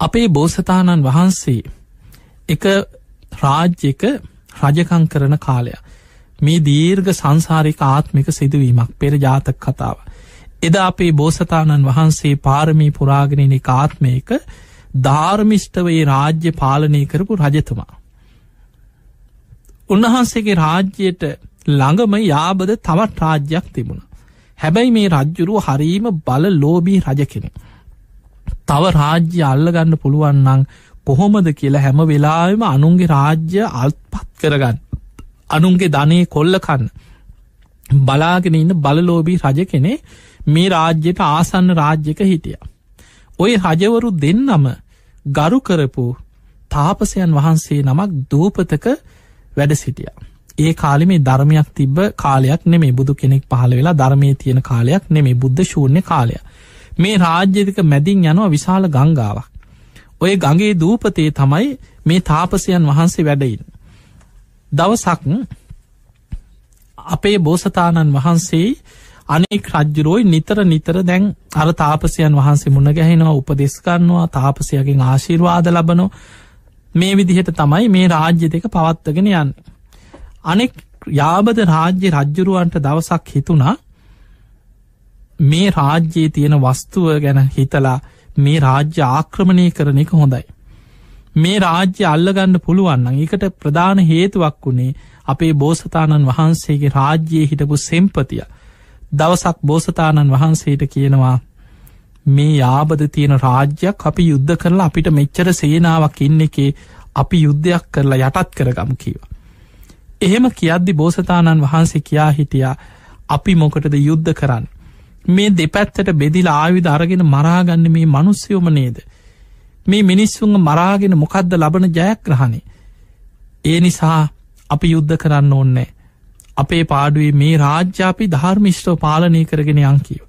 අපේ බෝසතාණන් වහන්සේ එක රාජ්‍යක රජකං කරන කාලය. මේ දීර්ඝ සංසාරික ආත්මික සිදුවීමක් පෙර ජාතක කතාව. එදා අපේ බෝසතාණන් වහන්සේ පාරමී පුරාගෙනන කාත්මයක ධාර්මිෂ්ටවේ රාජ්‍ය පාලනය කරපු රජතුමා. උන්වහන්සේගේ රාජ්‍යයට ළඟම යාබද තවත් රාජ්‍යයක් තිබුණ. හැබැයි මේ රජ්ජුරුව හරීම බල ලෝබී රජ කෙනෙ. තව රාජ්‍ය අල්ලගන්න පුළුවන්නං කොහොමද කියලා හැම වෙලාම අනුන්ගේ රාජ්‍ය අල්පත් කරගන්න. අනුන්ගේ ධනය කොල්ලකන්න. බලාගෙන ඉන්න බලලෝබී රජ කෙනේ මේ රාජ්‍යයට ආසන්න රාජ්‍යක හිටිය. ඔය රජවරු දෙන්නම ගරු කරපු තාපසයන් වහන්සේ නමක් දූපතක වැඩ සිටිය. ඒ කාලෙ මේ ධර්මයක් තිබ්බ කාලයක් නෙමේ බුදු කෙනෙක් පහළ වෙලා ධර්මය තියෙන කාලයක් නෙමේ බුද්ධ ශූර්ණය කාලය. මේ රාජ්‍යතික මැදින් යනවා විශාල ගංගාවක්. ඔය ගගේ දූපතේ තමයි මේ තාපසයන් වහන්සේ වැඩයින්. දවසක් අපේ බෝසතාණන් වහන්සේ අනෙක් රජ්ජුරෝයි නිතර නිතර දැන් අර තාපසයන් වහන්සේ මුණ ගැහෙනවා උපදෙස්කන්නවා තාපසයගෙන් ආශීර්වාද ලබනෝ මේ විදිහට තමයි මේ රාජ්‍ය දෙක පවත්වගෙන යන්න. අනෙක් යාබද රාජ්‍ය රජ්ජුරුවන්ට දවසක් හිතුණා මේ රාජ්‍යයේ තියෙන වස්තුව ගැන හිතලා මේ රාජ්‍ය ආක්‍රමණය කරන එක හොඳයි. මේ රාජ්‍ය අල්ලගන්න පුළුවන්න එකට ප්‍රධාන හේතුවක් වුණේ අපේ බෝසතාණන් වහන්සේගේ රාජ්‍යයේ හිටපු සෙම්පතිය දවසක් බෝසතාණන් වහන්සේට කියනවා මේ යාබද තියෙන රාජ්‍යයක් අපි යුද්ධ කරලා අපිට මෙච්චර සේනාවක් ඉන්න එකේ අපි යුද්ධයක් කරලා යටත් කරගමු කීව. එහෙම කියද්දි බෝසතාණන් වහන්සේ කියා හිටියා අපි මොකටද යුද්ධ කරන්න. මේ දෙපැත්තට බෙදිල ආවිධ අරගෙන මරාගන්න මේ මනුස්්‍යයෝම නේද. මේ මිනිස්සුන්ග මරාගෙන මොකක්ද ලබන ජයග්‍රහණේ. ඒ නිසා අපි යුද්ධ කරන්න ඕන්නෑ අපේ පාඩුවේ මේ රාජ්‍යාපි ධර්මිෂ්ටව පාලනය කරගෙන යංකීව.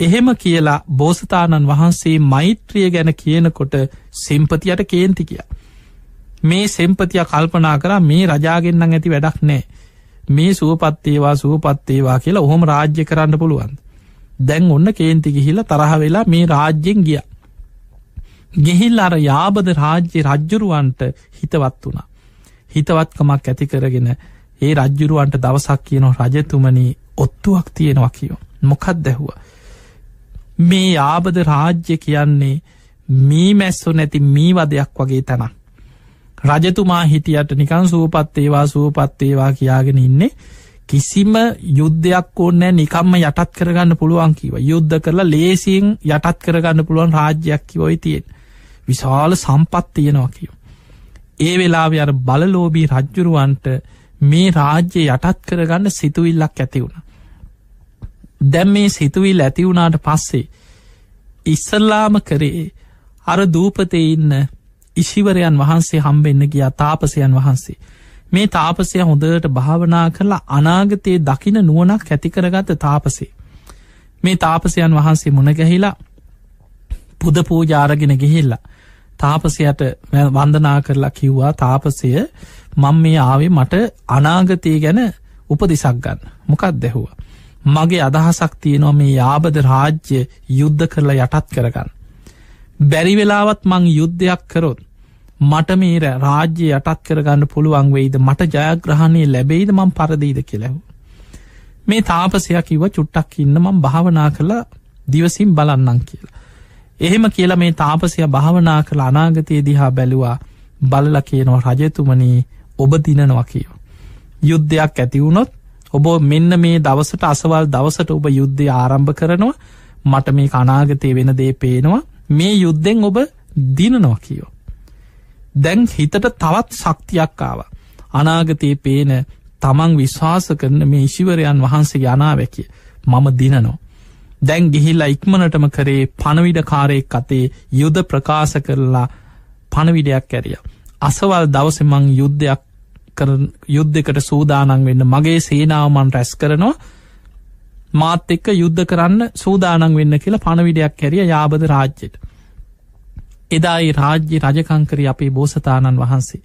එහෙම කියලා බෝසතාණන් වහන්සේ මෛත්‍රිය ගැන කියනකොට සෙම්පතියට කේන්ති කිය. මේ සෙම්පතිය කල්පනා කර මේ රජාගෙන්න්න ඇති වැඩක් නෑ. මේ සුවපත්තේවා සුවපත්තේවා කියලා ඔහොම රාජ්‍ය කරන්න පුළුවන්. දැන් ඔන්න කේන්ති ගිහිල තරහ වෙලා මේ රාජ්‍යෙන් ගිය. ගෙහිල් අර යාබද රාජ්‍ය රජ්ජුරුවන්ට හිතවත් වුණා. හිතවත්කමක් ඇති කරගෙන ඒ රජ්ජුරුවන්ට දවසක් කියනවා රජතුමනී ඔත්තුවක් තියෙනවා කියෝ. මොකත් දැහුව. මේ යාබද රාජ්‍ය කියන්නේ මී මැස්සු නැති මී වදයක් වගේ තැන. රජතුමා හිටියට නිකන් සූපත්තේවා සූපත්තේවා කියාගෙන ඉන්නේ කිසිම යුද්ධයක් ඕන්නෑ නිකම්ම යටත් කරගන්න පුළුවන් කිව යුද්ධ කරලා ලේසියෙන් යටත් කරගන්න පුළුවන් රාජ්‍යයක් කිවොයි තියෙන් විශාල සම්පත් තියෙනවා කියව. ඒ වෙලාව අර බලලෝබී රජ්ජුරුවන්ට මේ රාජ්‍ය යටත් කරගන්න සිතුවිල්ලක් ඇති වුණ. දැම් මේ සිතුවිල් ඇතිවුණාට පස්සේ ඉස්සල්ලාම කරේ අර දූපතේ ඉන්න ඉශිවරයන් වහන්සේ හම්බෙන්න ගිය තාපසයන් වහන්සේ. මේ තාපසය හොඳට භාවනා කරලා අනාගතයේ දකින නුවනක් ඇතිකරගත තාපසේ. මේ තාපසයන් වහන්සේ මුණගැහිලා පුද පූජාරගෙන ගෙහිල්ලා තාපසයට වන්දනා කරලා කිව්වා තාපසය මං මේ ආවේ මට අනාගතය ගැන උපදිසක් ගන්න මොකක් දැහුව. මගේ අදහසක් තියෙනවා මේ යාබද රාජ්‍ය යුද්ධ කරලා යටත් කරගන්න. බැරි වෙලාවත් මං යුද්ධයක් කරොත් මට මේ රාජ්‍ය යටත් කරගන්න පුළුවන් වෙයිද මට ජයග්‍රහණය ලැබෙයිද මං පරදීද කෙලෙහු. මේ තාපසයක් කිව චුට්ටක් ඉන්න මං භාවනා කරලා දිවසිම් බලන්නම් කියලා. එහෙම කියලා මේ තාපසය භාවනා කළ අනාගතය දිහා බැලුවා බලල කියනවා රජතුමනී ඔබ දිනනවා කියෝ. යුද්ධයක් ඇතිවුණොත් ඔබ මෙන්න මේ දවසට අසවල් දවසට ඔබ යුද්ධය ආරම්භ කරනවා මට මේ කනාගතය වෙන දේ පේනවා මේ යුද්ධෙන් ඔබ දිනනවා කියෝ. දැන් හිතට තවත් ශක්තියක් ආව. අනාගතයේ පේන තමන් විශ්වාස කරන මේ ඉශිවරයන් වහන්සේ යනාවැකිය මම දිනනෝ. දැන් ගිහිල්ලා ඉක්මනටම කරේ පණවිඩ කාරයෙක් අතේ යුද ප්‍රකාශ කරලා පණවිඩයක් ඇරිය. අසවල් දවසමං යුද්ධයක් යුද්ධකට සූදානන් වෙන්න මගේ සේනාවමන් රැස් කරනවා මාත් එක්ක යුද්ධ කරන්න සූදානන් වෙන්න කියලා පණවිඩයක් කැරිය යාබද රාජ්‍යයට. එදායි රාජ්‍ය රජකංකරි අපේ බෝසතාණන් වහන්සේ.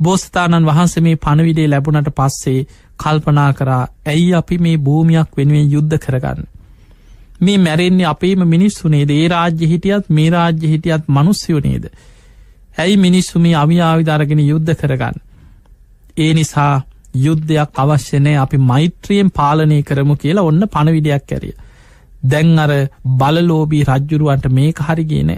බෝස්ථාණන් වහන්සේ මේ පණවිඩේ ලැබුණට පස්සේ කල්පනා කරා ඇයි අපි මේ භූමියක් වෙනුවෙන් යුද්ධ කරගන්න. මේ මැරෙන්නේ අපේම මිනිස්සුනේද ඒ රාජ්‍ය හිටියත් මේ රාජ්‍ය හිටියත් මනුස්්‍යයනේද. ඇයි මිනිස්සු මේ අවියාවිධරගෙන යුද්ධ කරගන්න. ඒ නිසා යුද්ධයක් අවශ්‍යනය අපි මෛත්‍රියෙන් පාලනය කරමු කියලා ඔන්න පණවිඩයක් ඇරිය. දැන් අර බලලෝබී රජ්ජුරුවන්ට මේක හරිගේන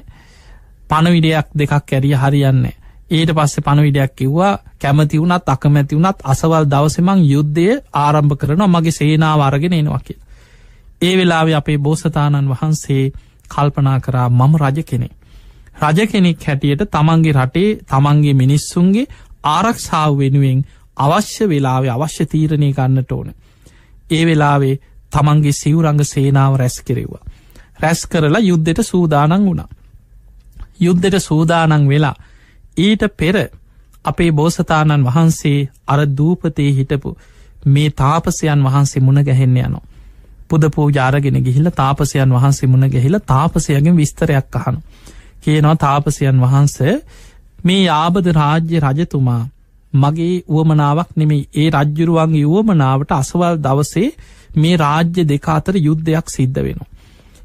පණවිඩයක් දෙකක් ඇරිය හරියන්නේ. ඊට පස්සේ පණවිඩයක් කිව්වා කැමති වුණත් අකමැති වුණත් අසවල් දවසමං යුද්ධය ආරම්භ කරනවා මගේ සේනාව අරගෙන එනවා කිය. ඒ වෙලාව අපේ බෝසතාණන් වහන්සේ කල්පනා කරා මම රජ කෙනෙ. රජ කෙනෙක් හැටියට තමන්ගේ රටේ තමන්ගේ මිනිස්සුන්ගේ ආරක්ෂාව වෙනුවෙන් අවශ්‍ය වෙලාවේ අවශ්‍ය තීරණය ගන්නට ඕන. ඒ වෙලාවේ තමන්ගේ සිවරංග සේනාව රැස් කෙරෙව්වා. රැස් කරලා යුද්ධෙට සූදානන් වුණා. යුද්ධෙට සූදානන් වෙලා ඊට පෙර අපේ බෝසතාණන් වහන්සේ අර දූපතේ හිටපු මේ තාපසයන් වහන්සේ මුණ ගැහෙන්න යනවා. පුද පූජාරගෙන ගිහිල තාපසයන් වහන්සේ මුණ ගැහිල තාපසයගෙන් විස්තරයක් අහනු. කියනවා තාපසයන් වහන්ස මේ යාබද රාජ්‍ය රජතුමා මගේ වුවමනාවක් නෙමෙයි ඒ රජ්ජුරුවන්ගේ වුවමනාවට අසවල් දවසේ මේ රාජ්‍ය දෙක අතර යුද්ධයක් සිද්ධ වෙනවා.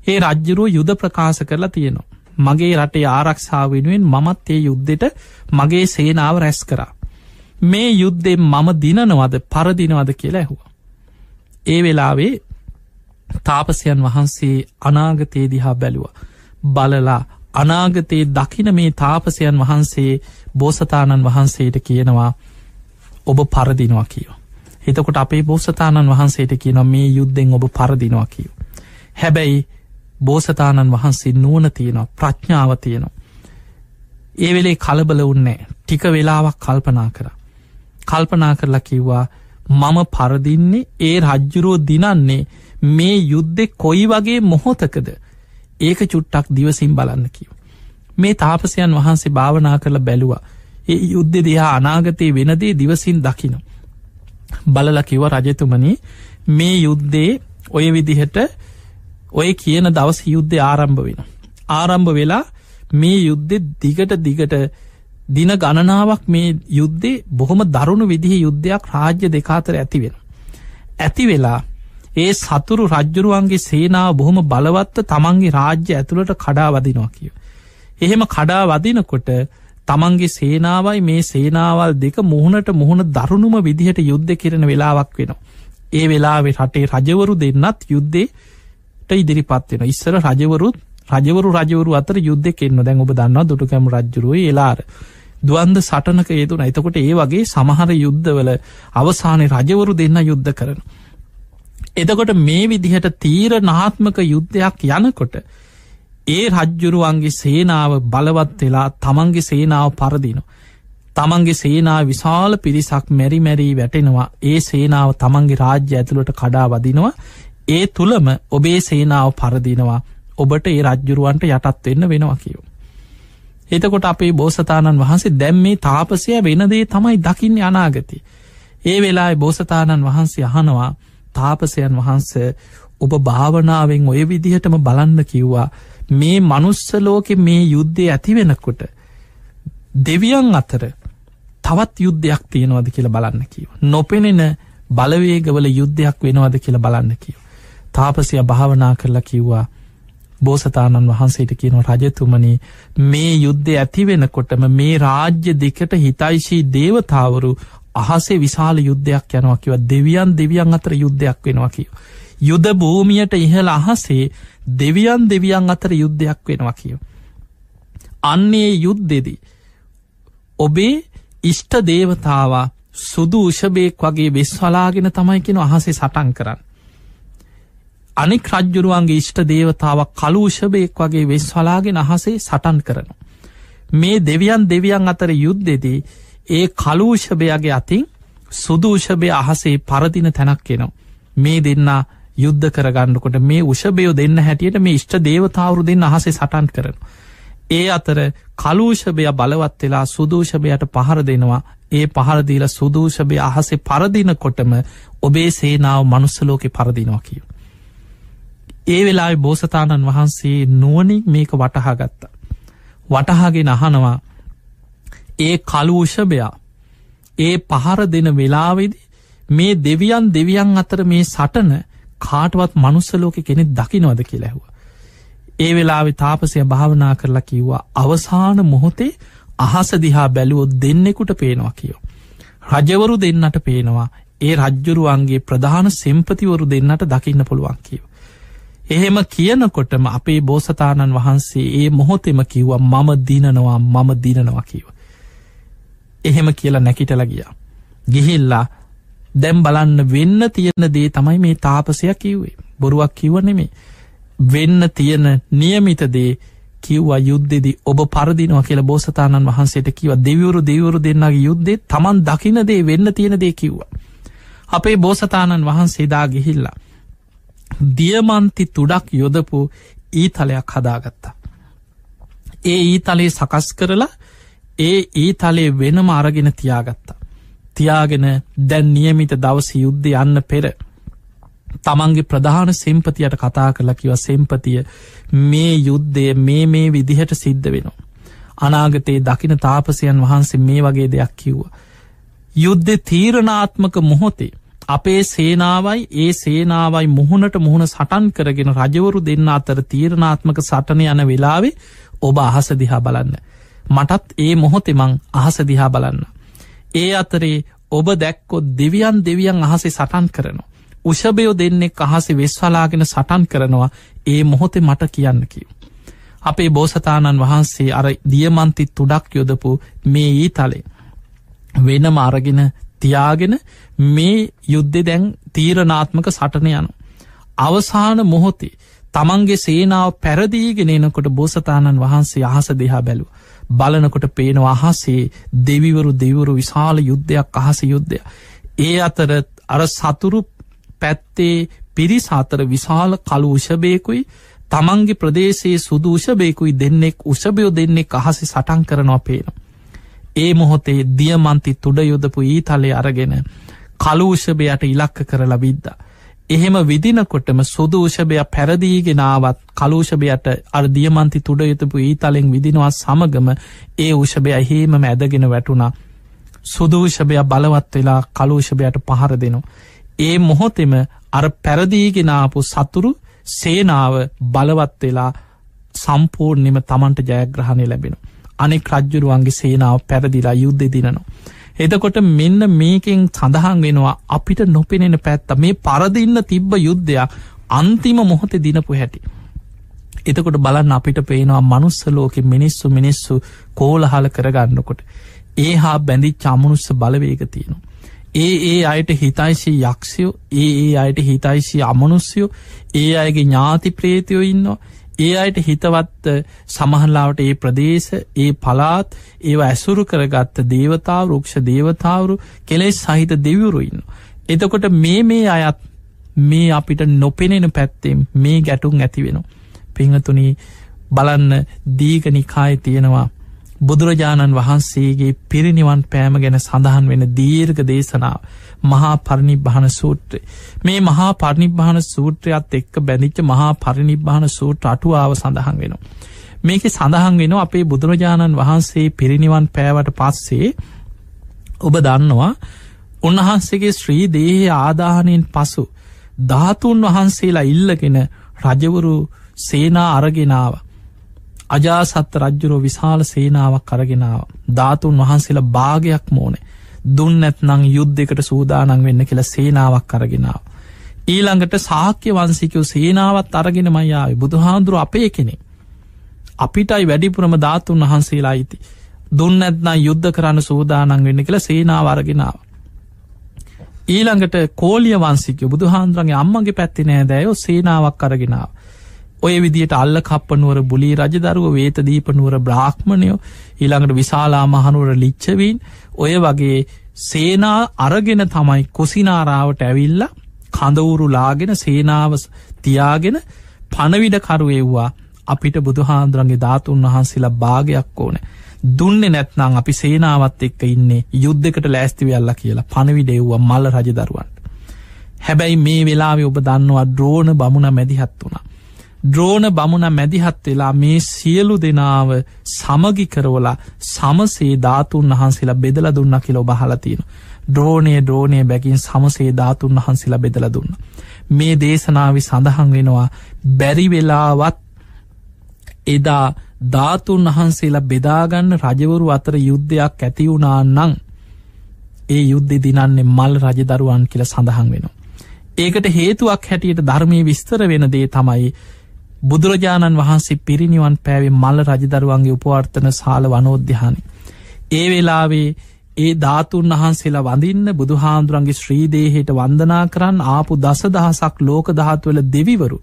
ඒ රජ්ජුරුව යුද ප්‍රකාශ කරලා තියෙනවා. මගේ රටේ ආරක්ෂාව වෙනුවෙන් මමත් ඒ යුද්ධෙට මගේ සේනාව රැස් කරා. මේ යුද්ධෙන් මම දිනනවද පරදිනවද කියලා ඇහුවා. ඒ වෙලාවේ තාපසයන් වහන්සේ අනාගතයේ දිහා බැලුව. බලලා අනාගතයේ දකින මේ තාපසයන් වහන්සේ බෝසතාණන් වහන්සේට කියනවා ඔබ පරදිනවා කියව. එතකොට අපේ බෝසතාණන් වහන්සේට කියන මේ යුද්ධෙන් ඔබ පරදිනවා කියව. හැබැයි බෝසතාණන් වහන්සේ නුවන තියෙනවා ප්‍රඥාව තියෙනවා. ඒ වෙලේ කලබල උන්නේ ටික වෙලාවක් කල්පනා කර. කල්පනා කරලා කිව්වා මම පරදින්නේ ඒ රජ්ජුරුව දිනන්නේ මේ යුද්ධෙ කොයි වගේ මොහොතකද ඒක චුට්ටක් දිවසිම් බලන්න කිව. මේ තාපසයන් වහන්සේ භාවනා කරලා බැලුවා ඒ යුද්ධ දෙහා අනාගතයේ වෙනදේ දිවසින් දකින. බලල කිව රජතුමනි මේ යුද්ධේ ඔය විදිහට ඔය කියන දවස් යුද්ධ ආරම්භ වෙන. ආරම්භ වෙලා මේ යුද්ධෙ දිගට දිගට දින ගණනාවක් මේ යුද්ධේ බොහොම දරුණු විදිහ යුද්ධයක් රාජ්‍ය දෙකාතර ඇති වෙන. ඇති වෙලා ඒ සතුරු රජ්ජුරුවන්ගේ සේනාව බොහොම බලවත්ත තමන්ගේ රාජ්‍ය ඇතුළට කඩා වදිනවා කිය. එහෙම කඩා වදිනකොට තමන්ගේ සේනාවයි මේ සේනාවල් දෙක මුහුණට මුහුණ දරුණුම විදිහට යුද්ධ කිරණ වෙලාවක් වෙනවා. ඒ වෙලාවේ රටේ රජවරු දෙන්නත් යුද්ධේ ඉදිරිපත් වෙන ඉස්සර රජවරුත් රජවරු රජවරු අතර යුද්ධ කෙන්න්න දැන් ඔබ දන්නවා දුටුකැම රජරුව එලාර දුවන්ද සටනක ඒතුන එතකොට ඒ වගේ සමහර යුද්ධවල අවසානය රජවරු දෙන්න යුද්ධ කරන. එතකොට මේ විදිහට තීර නාත්මක යුද්ධයක් යනකොට ඒ රජ්ජුරුවන්ගේ සේනාව බලවත් වෙලා තමන්ගේ සේනාව පරදින. තමන්ගේ සේනා විශාල පිරිසක් මැරි මැරී වැටෙනවා ඒ සේනාව තමන්ගේ රාජ්‍ය ඇතුළට කඩා වදිනවා ඒ තුළම ඔබේ සේනාව පරදිනවා ඔබට ඒ රජ්ජුරුවන්ට යටත් වෙන්න වෙනවා කියෝ. එතකොට අපේ බෝසතාණන් වහන්සේ දැම් මේ තාපසය වෙනදේ තමයි දකින්න අනාගති. ඒ වෙලා බෝසතාණන් වහන්සේ අහනවා තාපසයන් වහන්ස ඔබ භාවනාවෙන් ඔය විදිහටම බලන්න කිව්වා මේ මනුස්සලෝකෙ මේ යුද්ධය ඇති වෙනකොට දෙවියන් අතර තවත් යුද්ධයක් තියෙනවද කියලා බලන්න කිව. නොපෙනෙන බලවේගවල යුද්ධයක් වෙනවද කියලා බලන්න කිව. තාපසය භාවනා කරලා කිව්වා බෝසතාණන් වහන්සේට කියන රජතුමනි මේ යුද්ධ ඇතිවෙනකොටම මේ රාජ්‍ය දෙකට හිතයිශී දේවතාවරු අහසේ විශාල යුද්ධයක් යනවා කිව දෙවියන් දෙවියන් අතර යුද්ධයක් වෙනවා කිව. යුද භූමියයට ඉහළ අහසේ දෙවියන් දෙවියන් අතර යුද්ධයක් වෙනවා කියව. අන්නේ යුද්ධෙදී. ඔබේ ඉෂ්ට දේවතාවා සුදු උෂභයෙක් වගේ වෙස්වලාගෙන තමයි කෙන අහසේ සටන් කරන්න. අනික් රජ්ජුරුවන්ගේ ඉෂ්ට දේවතාවක් කලූෂභයෙක් වගේ වෙස් වලාගෙන අහසේ සටන් කරන. මේ දෙවියන් දෙවියන් අතර යුද්ධෙදී ඒ කලූෂභයගේ අතින් සුදූෂභය අහසේ පරදින තැනක් එනවා. මේ දෙන්නා යුද්ධ කරගන්නකොට මේ උෂභයෝ දෙන්න හැටියට මේ ඉෂ්ට දේවතාවරු දෙන්න අහසේ සටන් කරන. ඒ අතර කලූෂභය බලවත් වෙලා සුදූෂභයට පහර දෙනවා ඒ පහරදීල සුදූෂභය අහසේ පරදිනකොටම ඔබේ සේනාව මනුස්සලෝකෙ පරදිනවා කියව. ඒ වෙලා බෝසතාණන් වහන්සේ නුවනින් මේක වටහා ගත්තා. වටහාගෙන අහනවා ඒ කලූෂභයා ඒ පහර දෙන වෙලාවෙදි මේ දෙවියන් දෙවියන් අතර මේ සටන කාටවත් මනුස්සලෝක කෙනෙක් දකිනවද කියලැහුව. ඒ වෙලාවෙ තාපසය භාවනා කරලා කිව්වා අවසාන මොහොතේ අහස දිහා බැලුවොත් දෙන්නෙකුට පේනවා කියෝ. රජවරු දෙන්නට පේනවා ඒ රජ්ජුරුවන්ගේ ප්‍රධාන සෙම්පතිවරු දෙන්නට දකින්න පුළුවන් කියව. එහෙම කියනකොටම අපේ බෝසතාණන් වහන්සේ ඒ මොහොතෙම කිව්වා මම දිනනවා මම දිනනවා කියව. එහෙම කියලා නැකිටල ගියා. ගිහිල්ලා දැම් බලන්න වෙන්න තියෙන දේ තමයි මේ තාපසයක් කිව්වේ බොරුවක් කිව්ව නෙමේ වෙන්න තියෙන නියමිත දේ කිව්වා යුද්ධෙදි ඔබ පරදිනවා කියල බෝසතාණන් වහන්සේට කිව දෙවරු දෙවරු දෙන්නගේ යුද්ධේ තමන් දකින දේ වෙන්න තියෙන දේ කිව්වා. අපේ බෝසතාණන් වහන්සේදා ගිහිල්ලා. දියමන්ති තුඩක් යොදපු ඊතලයක් හදාගත්තා. ඒ ඊතලේ සකස් කරලා ඒ ඊතලේ වෙනම අරගෙන තියාගත්තා. තියාගෙන දැන් නියමිත දවස යුද්ධ යන්න පෙර තමන්ගේ ප්‍රධාන සෙම්පතියට කතා කරලා කිව සෙම්පතිය මේ යුද්ධය මේ මේ විදිහට සිද්ධ වෙනවා. අනාගතයේ දකින තාපසයන් වහන්සේ මේ වගේ දෙයක් කිව්වා. යුද්ධ තීරණාත්මක මොහොතේ අපේ සේනාවයි ඒ සේනාවයි මුහුණට මුහුණ සටන් කරගෙන රජවරු දෙන්න අතර තීරණාත්මක සටන යන වෙලාවේ ඔබ අහස දිහා බලන්න. මටත් ඒ මොහොතෙමං අහස දිහා බලන්න. ඒ අතරේ ඔබ දැක්කොත් දෙවියන් දෙවියන් අහසේ සටන් කරනවා. උෂභයෝ දෙන්නෙක් අහසේ වෙස්වලාගෙන සටන් කරනවා ඒ මොහොතේ මට කියන්න කිව්. අපේ බෝසතාණන් වහන්සේ අර දියමන්ති තුඩක් යොදපු මේ ඊ තලේ. වෙනම අරගෙන තියාගෙන මේ යුද්ධෙ දැන් තීරණාත්මක සටන යනු. අවසාන මොහොතේ තමන්ගේ සේනාව පැරදීගෙන එනකොට බෝසතාණන් වහන්සේ අහස දෙහා බැලූ. බලනකොට පේනවා අහසේ දෙවිවරු දෙවරු විශාල යුද්ධයක් අහස යුද්ධය. ඒ අතර අර සතුරු පැත්තේ පිරිස අතර විශාල කළු උෂභයකුයි තමන්ගේ ප්‍රදේශයේ සුදු උෂභයකුයි දෙන්නෙක් උෂභයෝ දෙන්නෙක් අහසි සටන් කරනවා පේනවා. ඒ මොහොතේ දියමන්ති තුඩ යොදපු ඊ තලේ අරගෙන කලූෂභයට ඉලක්ක කරලා විද්දා. එහෙම විදිනකොටම සුදූෂභය පැරදීගෙනාවත් කලූෂභයට අර දියමන්ති තුඩ යුතුපු ඊතලෙන් විදිනවා සමගම ඒ උෂභය හේම ඇදගෙන වැටුණා. සුදූෂභය බලවත් වෙලා කලූෂභයට පහර දෙනු. ඒ මොහොතෙම අර පැරදීගෙනාපු සතුරු සේනාව බලවත් වෙලා සම්පූර්ණෙම තමන්ට ජයග්‍රහණය ලැබෙන. අනෙක් රජ්ජුරුවන්ගේ සේනාව පැරදිලා යුද්ධ දිනනවා. එතකොට මෙන්න මේකෙන් සඳහන් වෙනවා අපිට නොපෙනෙන පැත්ත මේ පරදින්න තිබ්බ යුද්ධයක් අන්තිම මොහොත දිනපු හැටි. එතකොට බලන්න අපිට පේනවා මනුස්සලෝක මිනිස්සු මිනිස්සු කෝලහල කරගන්නකොට. ඒ හා බැඳි චමනුස්ස බලවේග තියෙනවා. ඒ ඒ අයට හිතයිශී යක්ෂයෝ ඒ ඒ අයට හිතයිශී අමනුස්යෝ ඒ අයගේ ඥාති ප්‍රේතියෝ ඉන්නවා ඒ අයට හිතවත් සමහල්ලාවට ඒ ප්‍රදේශ ඒ පලාත් ඒව ඇසුරු කරගත්ත දේවතාව රුක්ෂ දේවතාවරු කෙලෙස් සහිත දෙවරුඉන්න. එතකොට මේ මේ අයත් මේ අපිට නොපෙනෙන පැත්තෙම් මේ ගැටුම් ඇති වෙන. පිංහතුනී බලන්න දීගනිකාය තියෙනවා බුදුරජාණන් වහන්සේගේ පිරිනිවන් පෑම ගැන සඳහන් වෙන දීර්ඝ දේශනාව. මහා පරිනිබ්භාන සූත්‍රය. මේ මහා පරිනිබ්භාන සූත්‍රයත් එක්ක බැඳිච්ච මහා පරිනිබ්භාන සූට්‍ර අටුවාව සඳහන් වෙනවා. මේක සඳහන් වෙන අපේ බුදුරජාණන් වහන්සේ පිරිනිවන් පෑවට පස්සේ ඔබ දන්නවා උන්වහන්සේගේ ශ්‍රී දේහ ආදාහනයෙන් පසු ධාතුන් වහන්සේලා ඉල්ලගෙන රජවරු සේනා අරගෙනාව අජාසත්ත රජ්ජුරෝ විශාල සේනාවක් කරගෙනාව ධාතුන් වහන්සේලා භාගයක් මෝනේ දුන්න ඇත්නං යුද්ධකට සූදානන් වෙන්න කියලා සේනාවක් අරගෙනාව. ඊළඟට සාක්‍ය වන්සිකව සේනාවත් අරගෙන මයාව බුදුහාන්දුරු අපේ කෙනෙ. අපිටයි වැඩිපුරම ධාතුන් වහන්සේලා අයිති. දුන්න ඇත්නම් යුද්ධ කරන්න සූදානන් වෙන්න කියලා සේනාව අරගෙනාව. ඊළඟට කෝලිය වන්සික බුදුහාන්දුරන්ගේ අම්මගේ පැත්ති නෑ දැයෝ සේනාවක් අරගෙනාව. ඔය විදියට අල්ල කප්පනුවර බුලි රජදරුව වේත දීපනුවර බ්‍රාහ්මණයෝ ඊළඟට විශාලා මහනුවර ලිච්චවීන් ඔය වගේ සේනා අරගෙන තමයි කුසිනාරාවට ඇවිල්ල කඳවුරු ලාගෙන සේනාව තියාගෙන පණවිඩකරුවෙව්වා අපිට බුදුහාන්දුරන්ගේ ධාතුන් වහන්සේලා භාගයක් ඕන. දුන්නේ නැත්නම් අපි සේනාවත් එක්ක ඉන්නේ යුද්ධකට ලෑස්තිවියල්ල කියලා පණවිඩෙව්වා මල්ල රජදරුවන්ට. හැබැයි මේ වෙලාවෙ ඔබ දන්නවා ද්‍රෝණ බමුණ මැදිහත් වුණා. ද්‍රෝණ බමුණ මැදිහත් වෙලා මේ සියලු දෙනාව සමගි කරවලා සමසේ ධාතුන් වහන්සේලා බෙදල දුන්න කියල ඔබහලතින. ද්‍රෝණය ද්‍රෝණය බැගින් සමසේ ධාතුන් වහන්සේලා බෙදල දුන්න. මේ දේශනාවි සඳහන් වෙනවා බැරිවෙලාවත් එදා ධාතුන් වහන්සේලා බෙදාගන්න රජවරු අතර යුද්ධයක් ඇතිවුණාන්නං ඒ යුද්ධ දිනන්නේ මල් රජදරුවන් කියල සඳහන් වෙනවා. ඒකට හේතුවක් හැටියට ධර්මය විස්තර වෙන දේ තමයි බුදුරජාණන් වහන්සේ පිරිනිවන් පෑවේ මල්ල රජදරුවන්ගේ උපවර්තන සාල වනෝද්‍යහානි. ඒ වෙලාවේ ඒ ධාතුන් වහන්සේලා වඳින්න බුදුහාන්දුරන්ගේ ශ්‍රීදේහයට වන්දනා කරන්න ආපු දස දහසක් ලෝක දහත්වල දෙවිවරු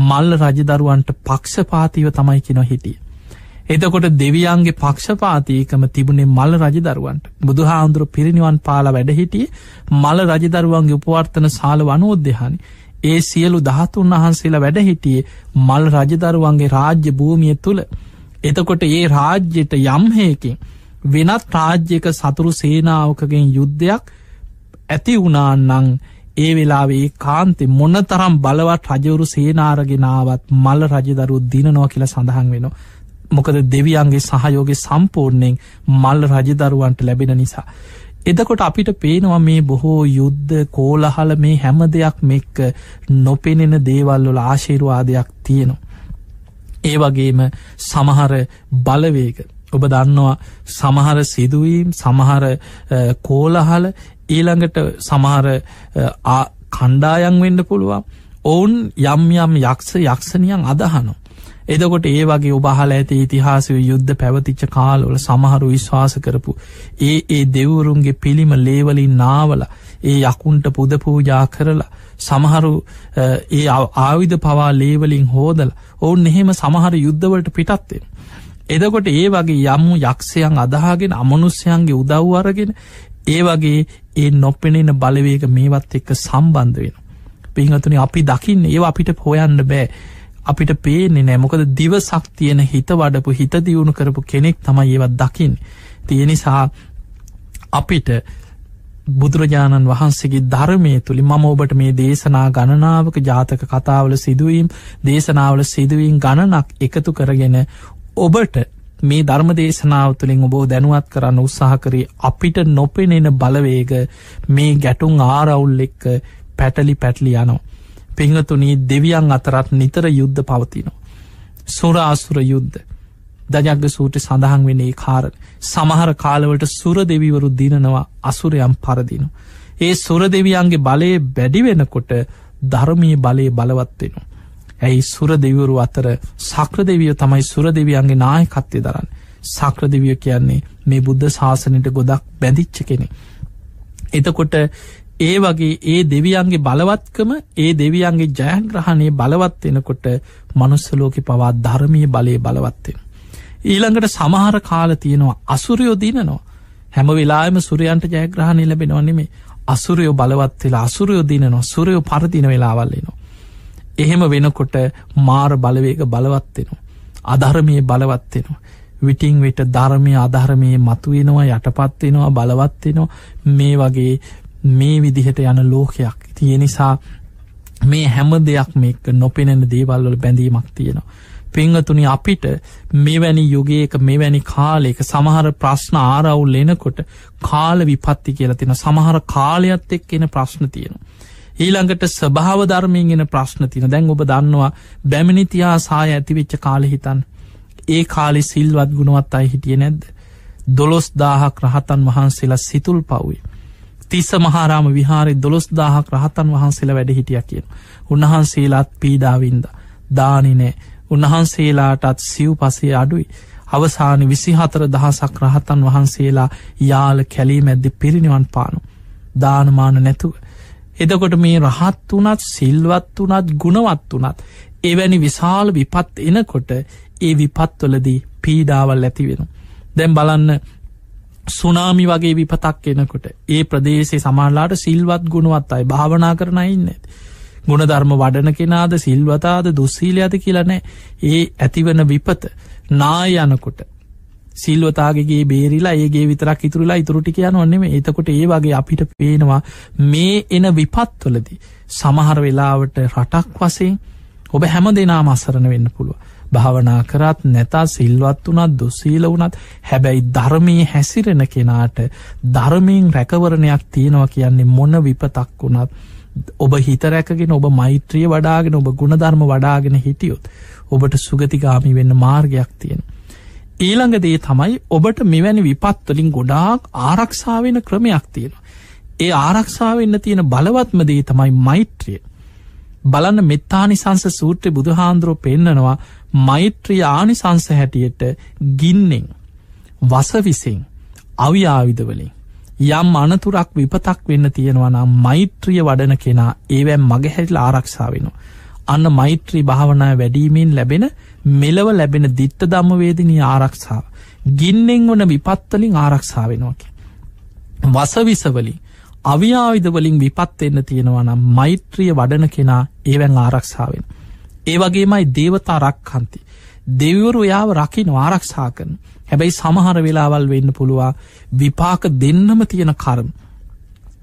මල්ල රජදරුවන්ට පක්ෂපාතිව තමයි කිනො හිටිය. එතකොට දෙවියන්ගේ පක්ෂපාතිකම තිබුණේ මල්ල රජදරුවන්ට බුදුහාන්දුර පිරිනිවන් පාල වැඩහිටිය මල රජදරුවන්ගේ උපවර්තන සාල වනෝද්‍යහානි ඒ සියලු දහතුන් වහන්සේලා වැඩහිටියේ මල් රජදරුවන්ගේ රාජ්‍ය භූමිය තුළ එතකොට ඒ රාජ්‍යයට යම්හයකින් වෙනත් රාජ්‍යක සතුරු සේනාවකගෙන් යුද්ධයක් ඇති වුණාන්නං ඒ වෙලාවේ කාන්ති මොන්න තරම් බලවත් රජවරු සේනාරගෙනාවත් මල්ල රජදරු දිනනවා කියල සඳහන් වෙන. මොකද දෙවියන්ගේ සහයෝගේ සම්පූර්ණයෙන් මල්ල රජදරුවන්ට ලැබෙන නිසා. එදකොට අපිට පේනවා මේ බොහෝ යුද්ධ කෝලහල මේ හැම දෙයක් මෙක්ක නොපෙනෙන දේවල්වල ආශීරවාදයක් තියෙනවා. ඒ වගේම සමහර බලවේග ඔබ දන්නවා සමහර සිදුවීම් සමහර කෝලහල ඊළඟට සමහර කණ්ඩායන් වෙන්න පුළුවන් ඔවුන් යම් යම් යක්ෂ යක්ෂණයන් අදහනු. එදකොට ඒ වගේ ඔබහල ඇති ඉතිහාසය යුද්ධ පැවතිච්ච කාලවල සමහරු විශ්වාස කරපු ඒ ඒ දෙවරුන්ගේ පිළිම ලේවලින් නාවල ඒ යකුන්ට පුද පූජා කරලා සමහරු ඒ ආවිධ පවා ලේවලින් හෝදල ඔවුන් එහෙම සමහර යුද්ධවලට පිටත්වෙන. එදකොට ඒ වගේ යම්මු යක්ෂයන් අදහාගෙන අමනුස්්‍යයන්ගේ උදව් අරගෙන ඒ වගේ ඒ නොපෙනෙන බලවේක මේවත් එක්ක සම්බන්ධ වෙන. පිහතුනි අපි දකින්න ඒ අපිට පොයන්න බෑ අපිට පේනෙ නෑමොකද දිවසක් තියෙන හිත වඩපු හිත දියුණු කරපු කෙනෙක් තමයි ඒවත් දකිින් තියෙනනිසා අපිට බුදුරජාණන් වහන්සේගේ ධර්මය තුළි මම ඔබට මේ දේශනා ගණනාවක ජාතක කතාවල සිදුවීම් දේශනාවල සිදුවීම් ගණනක් එකතු කරගෙන ඔබට මේ ධර්ම දේශනාව තුළින් ඔබෝ දැනුවත් කරන්න උත්සාහ කරේ අපිට නොපෙනෙන බලවේග මේ ගැටුම් ආරවුල් එක්ක පැටලි පැටලි යනවා. පිංහතුනී දෙවියන් අතරත් නිතර යුද්ධ පවතිනවා. සුරාසුර යුද්ධ දජග්ග සූට සඳහන් වෙනේ කාර සමහර කාලවට සුර දෙවිවරු දිනනවා අසුරයම් පරදිනු. ඒ සුර දෙවියන්ගේ බලය බැඩිවෙනකොට ධර්මී බලය බලවත්වෙනවා. ඇයි සුර දෙවිවරු අතර සක්‍ර දෙවිය තමයි සුර දෙවියන්ගේ නායකත්වය දරන්න සක්‍ර දෙවිය කියන්නේ මේ බුද්ධ ශාසනයට ගොදක් බැඳිච්ච කෙනෙ. එතකොට ඒ වගේ ඒ දෙවියන්ගේ බලවත්කම ඒ දෙවියන්ගේ ජයග්‍රහණය බලවත් වෙනකොට මනුස්සලෝක පවා ධර්මය බලය බලවත්වෙන. ඊළඟට සමහර කාල තියෙනවා අසුරයෝ දිනනවා හැම වෙලාම සුරයන්ට ජයග්‍රහණය ලැබෙනවනෙමේ අසුරයෝ බලවත් වෙලා අසුරයෝ දිනනවා සුරයෝ පරදින වෙලාවල්ලනවා. එහෙම වෙනකොට මාර බලවේක බලවත්වෙනවා. අධර්මය බලවත්වෙනවා. විටිං විට ධර්මය අධර්මය මතුවෙනවා යටපත්වෙනවා බලවත්වෙනවා මේ වගේ මේ විදිහට යන ලෝකයක් තිය නිසා මේ හැම දෙයක් මේක නොපෙනෙන දේවල්වල බැඳීමක් තියෙනවා. පිංහතුනි අපිට මෙවැනි යුගයක මෙවැනි කාලෙක සමහර ප්‍රශ්න ආරවුල් එනකොට කාල විපත්ති කියලා තින සමහර කාලයක්ත් එක් එන ප්‍රශ්න තියෙන. ඊළඟට ස්භාව ධර්මයෙන් එන ප්‍රශ්න තින දැන් ඔබ දන්නවා බැමිනිතියා සාය ඇතිවෙච්ච කාල හිතන් ඒ කාලෙ සිල්වත් ගුණවත් අයි හිටිය නැද්ද. දොළොස් දාහක් රහතන් වහන්සේලා සිතුල් පව්වේ. තිස්ස මහාරාම විහාරි දොළොස් දාහක් රහතන් වහන්සේලා වැඩ හිටිය කියන. උන්වහන්සේලාත් පීඩාවින්ද දානිනෑ උන්වහන්සේලාටත් සිව් පසේ අඩුයි. අවසාන විසිහතර දහසක් රහතන් වහන්සේලා යාල කැලී මැද්දි පිරිනිවන් පානු. දානමාන නැතුව. එදකොට මේ රහත් වනත් සිල්වත් වනත් ගුණවත් වනත් එවැනි විශාල විපත් එනකොට ඒ විපත්වලදී පීඩාවල් ඇති වෙන. දැම් බලන්න සුනාමි වගේ විපතක් එනකොට ඒ ප්‍රදේශේ සමාල්ලාට සිල්වත් ගුණුවත් අයි භාවනා කරන ඉන්න ඇති. ගුණධර්ම වඩන කෙනාද සිල්වතාද දුස්සීලයාද කියලනෑ ඒ ඇතිවන විපත නාය යනකොට සිල්වතාගේ බේරිලා ඒගේ විතරක් ඉතුරලා ඉතුරටි කියන ඔන්නෙම එතකොට ඒ වගේ අපිට පේනවා මේ එන විපත්වලදී සමහර වෙලාවට රටක් වසයෙන් ඔබ හැම දෙනා මස්සරණ වෙන්න පුළුව භාවනා කරත් නැතා සිල්වත් වනත් දුස්සීල වනත් හැබැයි ධර්මී හැසිරෙන කෙනාට ධර්මයෙන් රැකවරණයක් තියෙනවා කියන්නේ මොන විපතක් වුණත් ඔබ හිතරැකගෙන ඔබ මෛත්‍රිය වඩාගෙන ඔබ ගුණධර්ම වඩාගෙන හිටියොත් ඔබට සුගතිගාමි වෙන්න මාර්ගයක් තියෙන. ඊළඟදේ තමයි ඔබට මෙවැනි විපත්වලින් ගොඩාක් ආරක්ෂාවෙන ක්‍රමයක් තියෙන. ඒ ආරක්ෂාවෙන්න තියෙන බලවත්මදේ තමයි මෛත්‍රිය. බලන්න මෙත්තානිසංස සූත්‍රය බුදුහාන්දුරුව පෙන්නනවා මෛත්‍රිය ආනිසංස හැටියට ගින්නෙන් වසවිසින් අවියාවිදවලින් යම් අනතුරක් විපතක් වෙන්න තියෙනවනම් මෛත්‍රිය වඩන කෙනා ඒවැම් මගහැරිල ආරක්ෂාවෙනවා. අන්න මෛත්‍රී භාවනාය වැඩීමෙන් ලැබෙන මෙලව ලැබෙන දිට්ට දම්මවේදිනී ආරක්ෂාව. ගින්නෙන් වන විපත්තලින් ආරක්ෂාවෙනවාකි. වසවිසවලින් අවියාවිදවලින් විපත්වෙන්න තියෙනවනම් මෛත්‍රිය වඩන කෙනා ඒවැන් ආරක්ෂාවෙන්. ඒ වගේමයි දේවතා රක්කන්ති. දෙවරු යාව රකින ආරක්ෂා කරන හැබැයි සමහර වෙලාවල් වෙන්න පුළුවා විපාක දෙන්නම තියෙන කරම.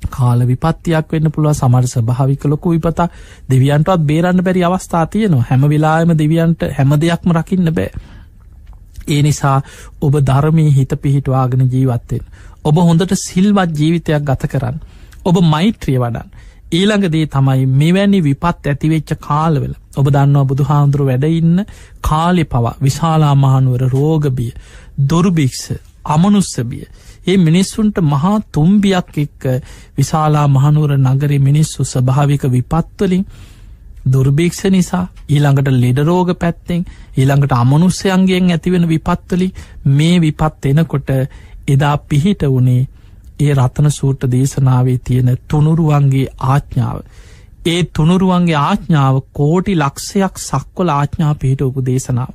කාල විපත්තියක් වෙන්න පුළුව සමර ස්භාවික ලොකු විපතා දෙවියන්ටත් බේරන්න බැරි අවස්ථා තියනවා. හැම වෙලාම දෙවියන්ට හැම දෙයක්ම රකින්න බෑ. ඒ නිසා ඔබ ධර්මී හිත පිහිටවාගෙන ජීවත්තෙන් ඔබ හොඳට සිල්වත් ජීවිතයක් ගත කරන්න. ඔබ මෛත්‍රිය වඩන් ඊළඟදේ තමයි මෙවැනි විපත් ඇතිවෙච්ච කාලවෙල ඔබ දන්නවා බුදු හාමුදුරුව වැඩඉන්න කාලෙ පවා විශාලා මහනුවර රෝගබිය දුර්භික්ෂ අමනුස්සබිය ඒ මිනිස්සුන්ට මහා තුම්බියක් එක්ක විශාලා මහනුවර නගර මිනිස්සු ස්භාවික විපත්වලින් දුර්භීක්ෂ නිසා ඊළඟට ලෙඩරෝග පැත්තෙන් ඊළඟට අමනුස්්‍යයන්ගෙන් ඇතිවෙන විපත්වලි මේ විපත් එනකොට එදා පිහිට වනේ ඒ රතන සූට දේශනාවේ තියෙන තුනුරුවන්ගේ ආච්ඥාව. ඒ තුනුරුවන්ගේ ආච්ඥාව කෝටි ලක්ෂයක් සක්වල ආච්ඥා පිහිට උපු දේශනාව.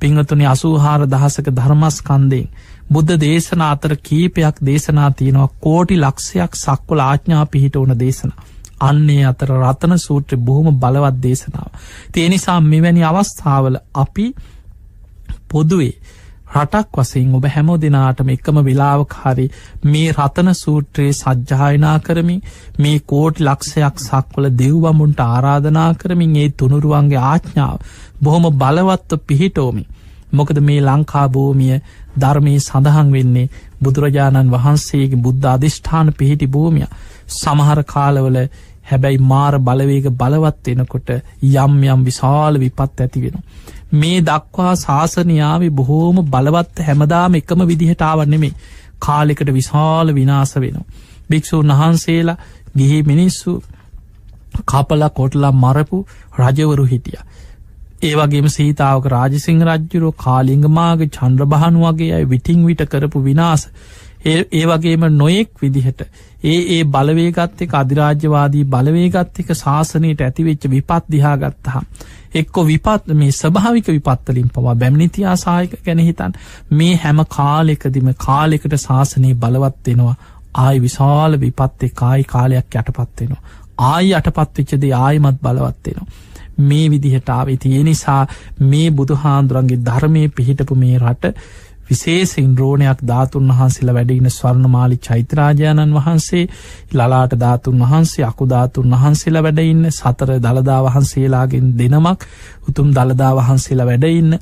පිංහතුනි අසූහාර දහසක ධර්මස්කන්දයෙන් බුද්ධ දේශන අතර කීපයක් දේශනා තියෙනවා කෝටි ලක්ෂයක් සක්වල ආච්ඥා පිහිට ඕන දේශන. අන්නේ අතර රතන සූත්‍ර බොහොම බලවත් දේශනාව. තියනිසා මෙවැනි අවස්ථාවල අපි පොදුවේ රටක් වසයෙන් ඔබ හැමෝ දෙනාටම එකම වෙලාවකාරි මේ රතන සූත්‍රයේ සජ්්‍යායනා කරමින් මේ කෝට් ලක්ෂයක් සක්වල දෙව්වමුන්ට ආරාධනා කරමින් ඒ තුනුරුවන්ගේ ආච්ඥාව බොහොම බලවත්ව පිහිටෝමි. මොකද මේ ලංකාභූමිය ධර්මයේ සඳහන් වෙන්නේ බුදුරජාණන් වහන්සේගේ බුද්ධ අධිෂ්ඨාන පිහිටි භූමිය සමහර කාලවල හැබැයි මාර බලවේග බලවත් එනකොට යම් යම් විශාල විපත් ඇති වෙන. මේ දක්වා ශාසනයාවේ බොහෝම බලවත් හැමදාම එකම විදිහටාවන්නෙමේ කාලෙකට විශාල විනාස වෙන. භික්‍ෂූන් වහන්සේලා ගිහි මිනිස්සු කපල කොටලා මරපු රජවරු හිටිය. ඒවගේම සීතාවක රාජසිංහ රජ්ජුරෝ කාලිංගමාග චන්ද්‍ර බහනු වගේ අයි විටිං විට කරපු විනාස ඒ වගේම නොයෙක් විදිහට ඒ ඒ බලවේගත්තක අධිරාජ්‍යවාදී බලවේගත්තික ශාසනයට ඇතිවෙච්ච විපත් දිහාගත්තහා. එක්කො විපත් මේ ස්භාවික විපත්තලින් පවා බැම්නිතියා සායක ගැන හිතන් මේ හැම කාලෙකදිම කාලෙකට ශාසනයේ බලවත්වෙනවා ආය විශාල විපත්තේ කායි කාලයක් යටපත්වෙනවා. ආයි අටපත්වෙච්චදේ ආයමත් බලවත්වෙනවා. මේ විදිහටාව ඉති ඒ නිසා මේ බුදුහාන්දුරන්ගේ ධර්මය පිහිටපු මේ රට විශේසින් රෝණයක් ධාතුන් වහන්සේලා වැඩඉන්න ස්වර්ණමාලි චෛත්‍රාජාණන් වහන්සේ ලලාට ධාතුන් වහන්සේ අකුධාතුන් වහන්සේලා වැඩඉන්න සතර දළදා වහන්සේලාගෙන් දෙනමක් උතුම් දළදා වහන්සේලා වැඩඉන්න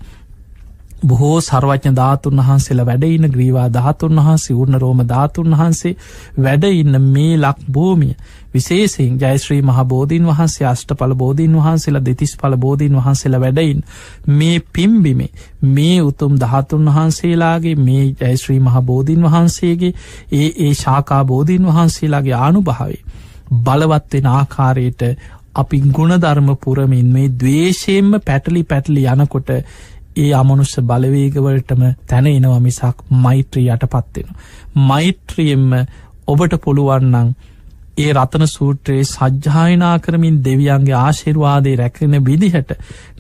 බොහෝ සර්වඥ ධාතුන් වහන්සේලා වැඩඉන්න ග්‍රීවා ධාතුන් වහන්සේ උර්ණ රෝම ධාතුන් වහන්සේ වැඩඉන්න මේ ලක් භූමිය. විශේසින් ජයශ්‍රී මහබෝධීන් වහන්සේ අෂ්ට පල බෝධීන් වහන්සේලා දෙතිස් පල බෝධීන් වහන්සේලා වැඩයින් මේ පිම්බිමේ මේ උතුම් දහතුන් වහන්සේලාගේ මේ ජයශ්‍රී මහබෝධීන් වහන්සේගේ ඒ ඒ ශාකා බෝධීන් වහන්සේලාගේ ආනු භාවේ බලවත්වෙන ආකාරයට අපි ගුණධර්ම පුරමින් මේ දවේශයෙන්ම පැටලි පැටලි යනකොට ඒ අමනුස්ස බලවේගවලටම තැන එනවා මිසක් මෛත්‍රී යටපත්වෙන. මෛත්‍රියෙන්ම ඔබට පුළුවන්නන් ඒ රතන සූත්‍රයේ සජ්්‍යායනා කරමින් දෙවියන්ගේ ආශිර්වාදය රැකෙන විදිහට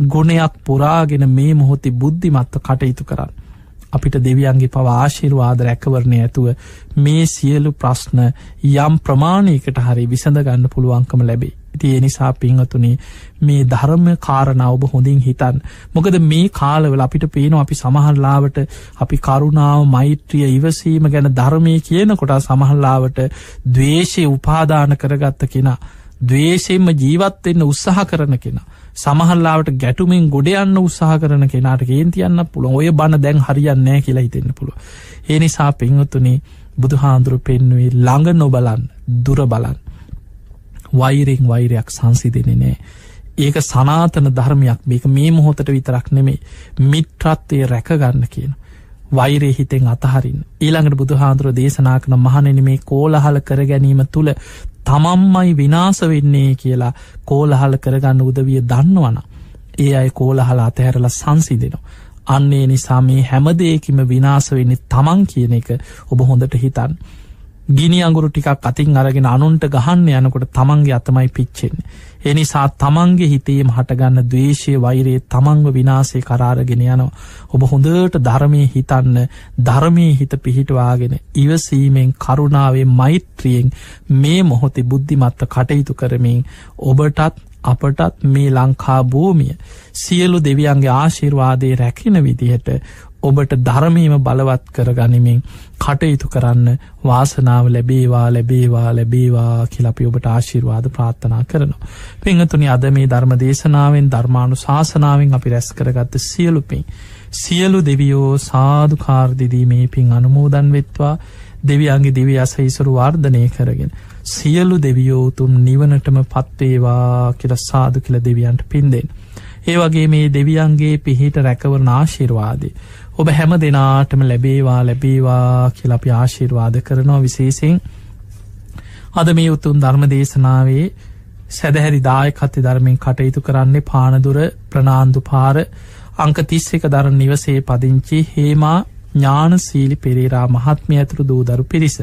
ගුණයක් පුරාගෙන මේ මොහොති බුද්ධිමත්ව කටයුතු කරන්න. අපිට දෙවියන්ගේ පව ආශිර්වාද රැකවරණය ඇතුව මේ සියලු ප්‍රශ්න යම් ප්‍රමාණයකට හරි විසඳ ගන්න පුළුවන්කම ලැබේ. ඉති එනිසා පිංහතුනේ මේ ධර්ම කාරණ ඔබ හොඳින් හිතන් මොකද මේ කාලවල අපිට පේනවා අපි සමහල්ලාවට අපි කරුණාව මෛත්‍රිය ඉවසීම ගැන ධර්මය කියනකොට සමහල්ලාවට දවේශය උපාදාන කරගත්ත කෙනා දවේශයෙන්ම ජීවත්වෙන්න උත්සාහ කරන කෙනා සමහල්ලාවට ගැටුමින් ගොඩයන්න උත්සාහ කරන කෙනාට කේන්තියන්න පුළුව ඔය බණ දැන් හරියන්නෑ කියලා හිතෙන්න්න පුළුව ඒ නිසා පෙංහතුනේ බුදුහාන්දුරු පෙන්නුවේ ළඟ නොබලන් දුර බලන් වෛරෙන් වෛරයක් සංසිදෙන නෑ ඒක සනාතන ධර්මයක් මේක මේ මොහොතට විතරක් නෙමේ මිට්‍රත්වය රැකගන්න කියන වෛරය හිතෙන් අතහරින් ඊළඟට බුදුහාන්දුර දේශනා කන මහනෙන මේ කෝලහල කර ගැනීම තුළ තමම්මයි විනාස වෙන්නේ කියලා කෝලහල කරගන්න උදවිය දන්නවන. ඒ අයි කෝලහල අතහැරල සංසිදෙනවා. අන්නේ නිසා මේ හැමදේකිම විනාස වෙන්නේ තමන් කියන එක ඔබ හොඳට හිතන්. ගිනි අඟුරු ටිකක් අතින් අරගෙන අනුන්ට ගහන්න යනකොට තමන්ගේ අතමයි පිච්චෙන්නේ. එනිසා තමන්ගේ හිතේම හටගන්න දවේශය වෛරයේ තමන්ව විනාසේ කරාරගෙන යනවා. ඔබ හොඳට ධර්මය හිතන්න ධර්මය හිත පිහිටවාගෙන ඉවසීමෙන් කරුණාවේ මෛත්‍රියෙන් මේ මොහොතේ බුද්ධිමත්ත කටයුතු කරමින් ඔබටත් අපටත් මේ ලංකා භූමිය සියලු දෙවියන්ගේ ආශිර්වාදය රැකින විදිහට ඔබට ධර්මීම බලවත් කර ගනිමින් කටයුතු කරන්න වාසනාව ලැබේවා ලැබේවා ලැබේවා කියලපි ඔබට ආශිර්වාද ප්‍රාර්ථනා කරනවා. පිංහතුනි අද මේ ධර්ම දේශනාවෙන් ධර්මාණු ශාසනාවෙන් අපි රැස් කරගත්ත සියලුපින්. සියලු දෙවියෝ සාධකාර්දිදී මේ පින් අනුමෝදන් වෙත්වා දෙවියන්ගේ දිවි අසහිසරු වර්ධනය කරගෙන. සියලු දෙවියෝතුම් නිවනටම පත්වේවා කියල සාදු කියල දෙවියන්ට පින්දෙන්. ඒ වගේ මේ දෙවියන්ගේ පිහිට රැකවරන ආශිර්වාදේ. ඔබ හැම දෙනාටම ලැබේවා ලැබේවා කියලපි ආශිර්වාද කරනවා විශේසිෙන් අද මේ උතුන් ධර්ම දේශනාවේ සැදැහැරි දායකත්ති ධර්මෙන් කටයුතු කරන්නේ පානදුර ප්‍රනාාන්දු පාර. අංක තිස්ස එක දරන නිවසේ පදිංචි හේමා ඥාන සීලි පෙරේරා මහත්මය ඇතුරු දූදරු පිරිස.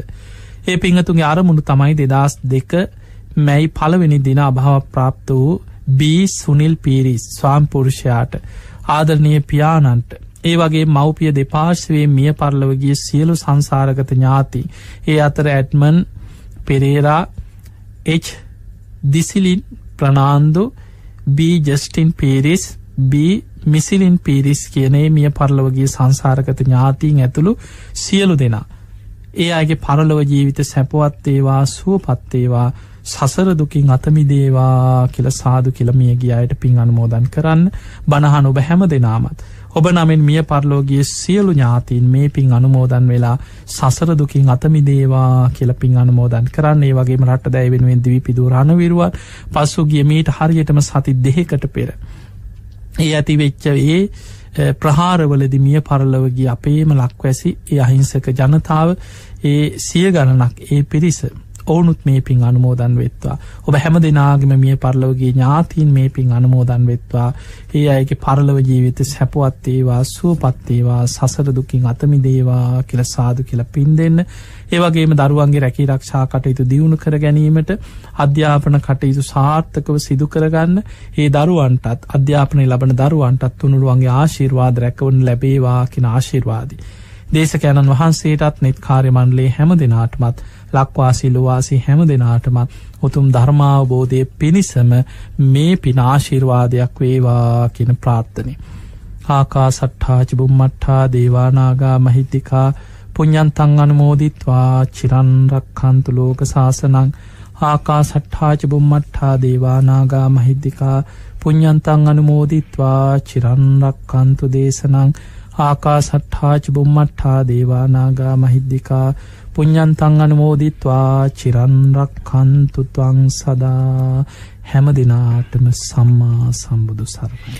ඒ පිංහතුගේ අරමුණු තමයි දෙදස් දෙක මැයි පළවෙනි දින අභාව ප්‍රාප්ත වූ බී සුනිල් පීරිස් ස්වාම්පුරුෂයාට ආදරණය පියානන්ට ඒ වගේ මව්පිය දෙපාර්ශවේ මිය පරලවගේ සියලු සංසාරගත ඥාති ඒ අතර Edmund Perera H Disilin Fernando B Justin Peiris B Misilin Peiris කියනේ මිය පරලවගේ සංසාරගත ඥාතීන් ඇතුළු සියලු දෙනා. ඒ අගේ පරලොව ජීවිත සැපවත්තේවා සුවපත්තේවා සසර දුකින් අතමිදේවා කියල සාදු කියලමියගේ අයට පින් අනුමෝදන් කරන්න බණහන් ඔබ හැම දෙනාමත්. ඔබ නමෙන් මිය පරලෝගේ සියලු ඥාතීන් මේ පින් අනුමෝදන් වෙලා සසර දුකින් අතමිදේවා කියල පින් අනුමෝදන් කරන්න ඒ වගේම රට දැයිවෙනුවෙන් දිවි පිදූ රණවිරුව පස්සුගිය මීට හරියටම සති දෙහෙකට පෙර. ඒ ඇති වෙච්ච ඒ ප්‍රහාරවලදි මිය පරලවගේ අපේම ලක්වැසි ඒ අහිංසක ජනතාව ඒ සිය ගණනක් ඒ පිරිස ඔවුනුත් මේ පින් අනුමෝදන් වෙත්වා. ඔබ හැම දෙනාගම මිය පරලවගේ ඥාතීන් මේ පින් අනුමෝදන් වෙත්වා. ඒ අයගේ පරලව ජීවිත සැපවත්තේවා සුවපත්තේවා සසර දුකින් අතමිදේවා කියල සාදු කියල පින් දෙන්න. ඒවගේම දරුවන්ගේ රැකී රක්ෂා කටයුතු දියුණු කර ගැනීමට අධ්‍යාපන කටයුතු සාර්ථකව සිදු කරගන්න. ඒ දරුවන්ටත් අධ්‍යාපනය ලබන දරුවන්ටත් තුනුළුවන්ගේ ආශිර්වාද රැකවන ලැබේවා කියෙන ආශිර්වාදී. දේශකෑණන් වහන්සේටත් නෙත් කාර්යමන්ලේ හැම දෙනාටමත් ලක්වාසි ලොවාසි හැම දෙනාටමත් උතුම් ධර්මාවබෝධය පිණිසම මේ පිනාශිර්වාදයක් වේවා කියන ප්‍රාර්ථනය. ආකා සට්ඨාචි බුම්මට්ඨා දේවානාගා මහිද්දිකා පුඤ්ඥන්තං අනුමෝදිත්වා චිරන්රක්කන්තු ලෝක ශාසනං ආකා සට්ඨාච බුම්මට්ඨා දේවානාගා මහිද්දිකා පුඤ්ඥන්තං අනුමෝදිත්වා චිරන්රක්කන්තු දේශනං ආකා සට්ඨාච බුම්මට්ඨා දේවානාගා මහිද්දිකා පුඤ්ඥන්තං අනුමෝදිත්වා චිරන්රක්කන්තුත්වං සදා හැම දෙනාටම සම්මා සම්බුදු සරණ.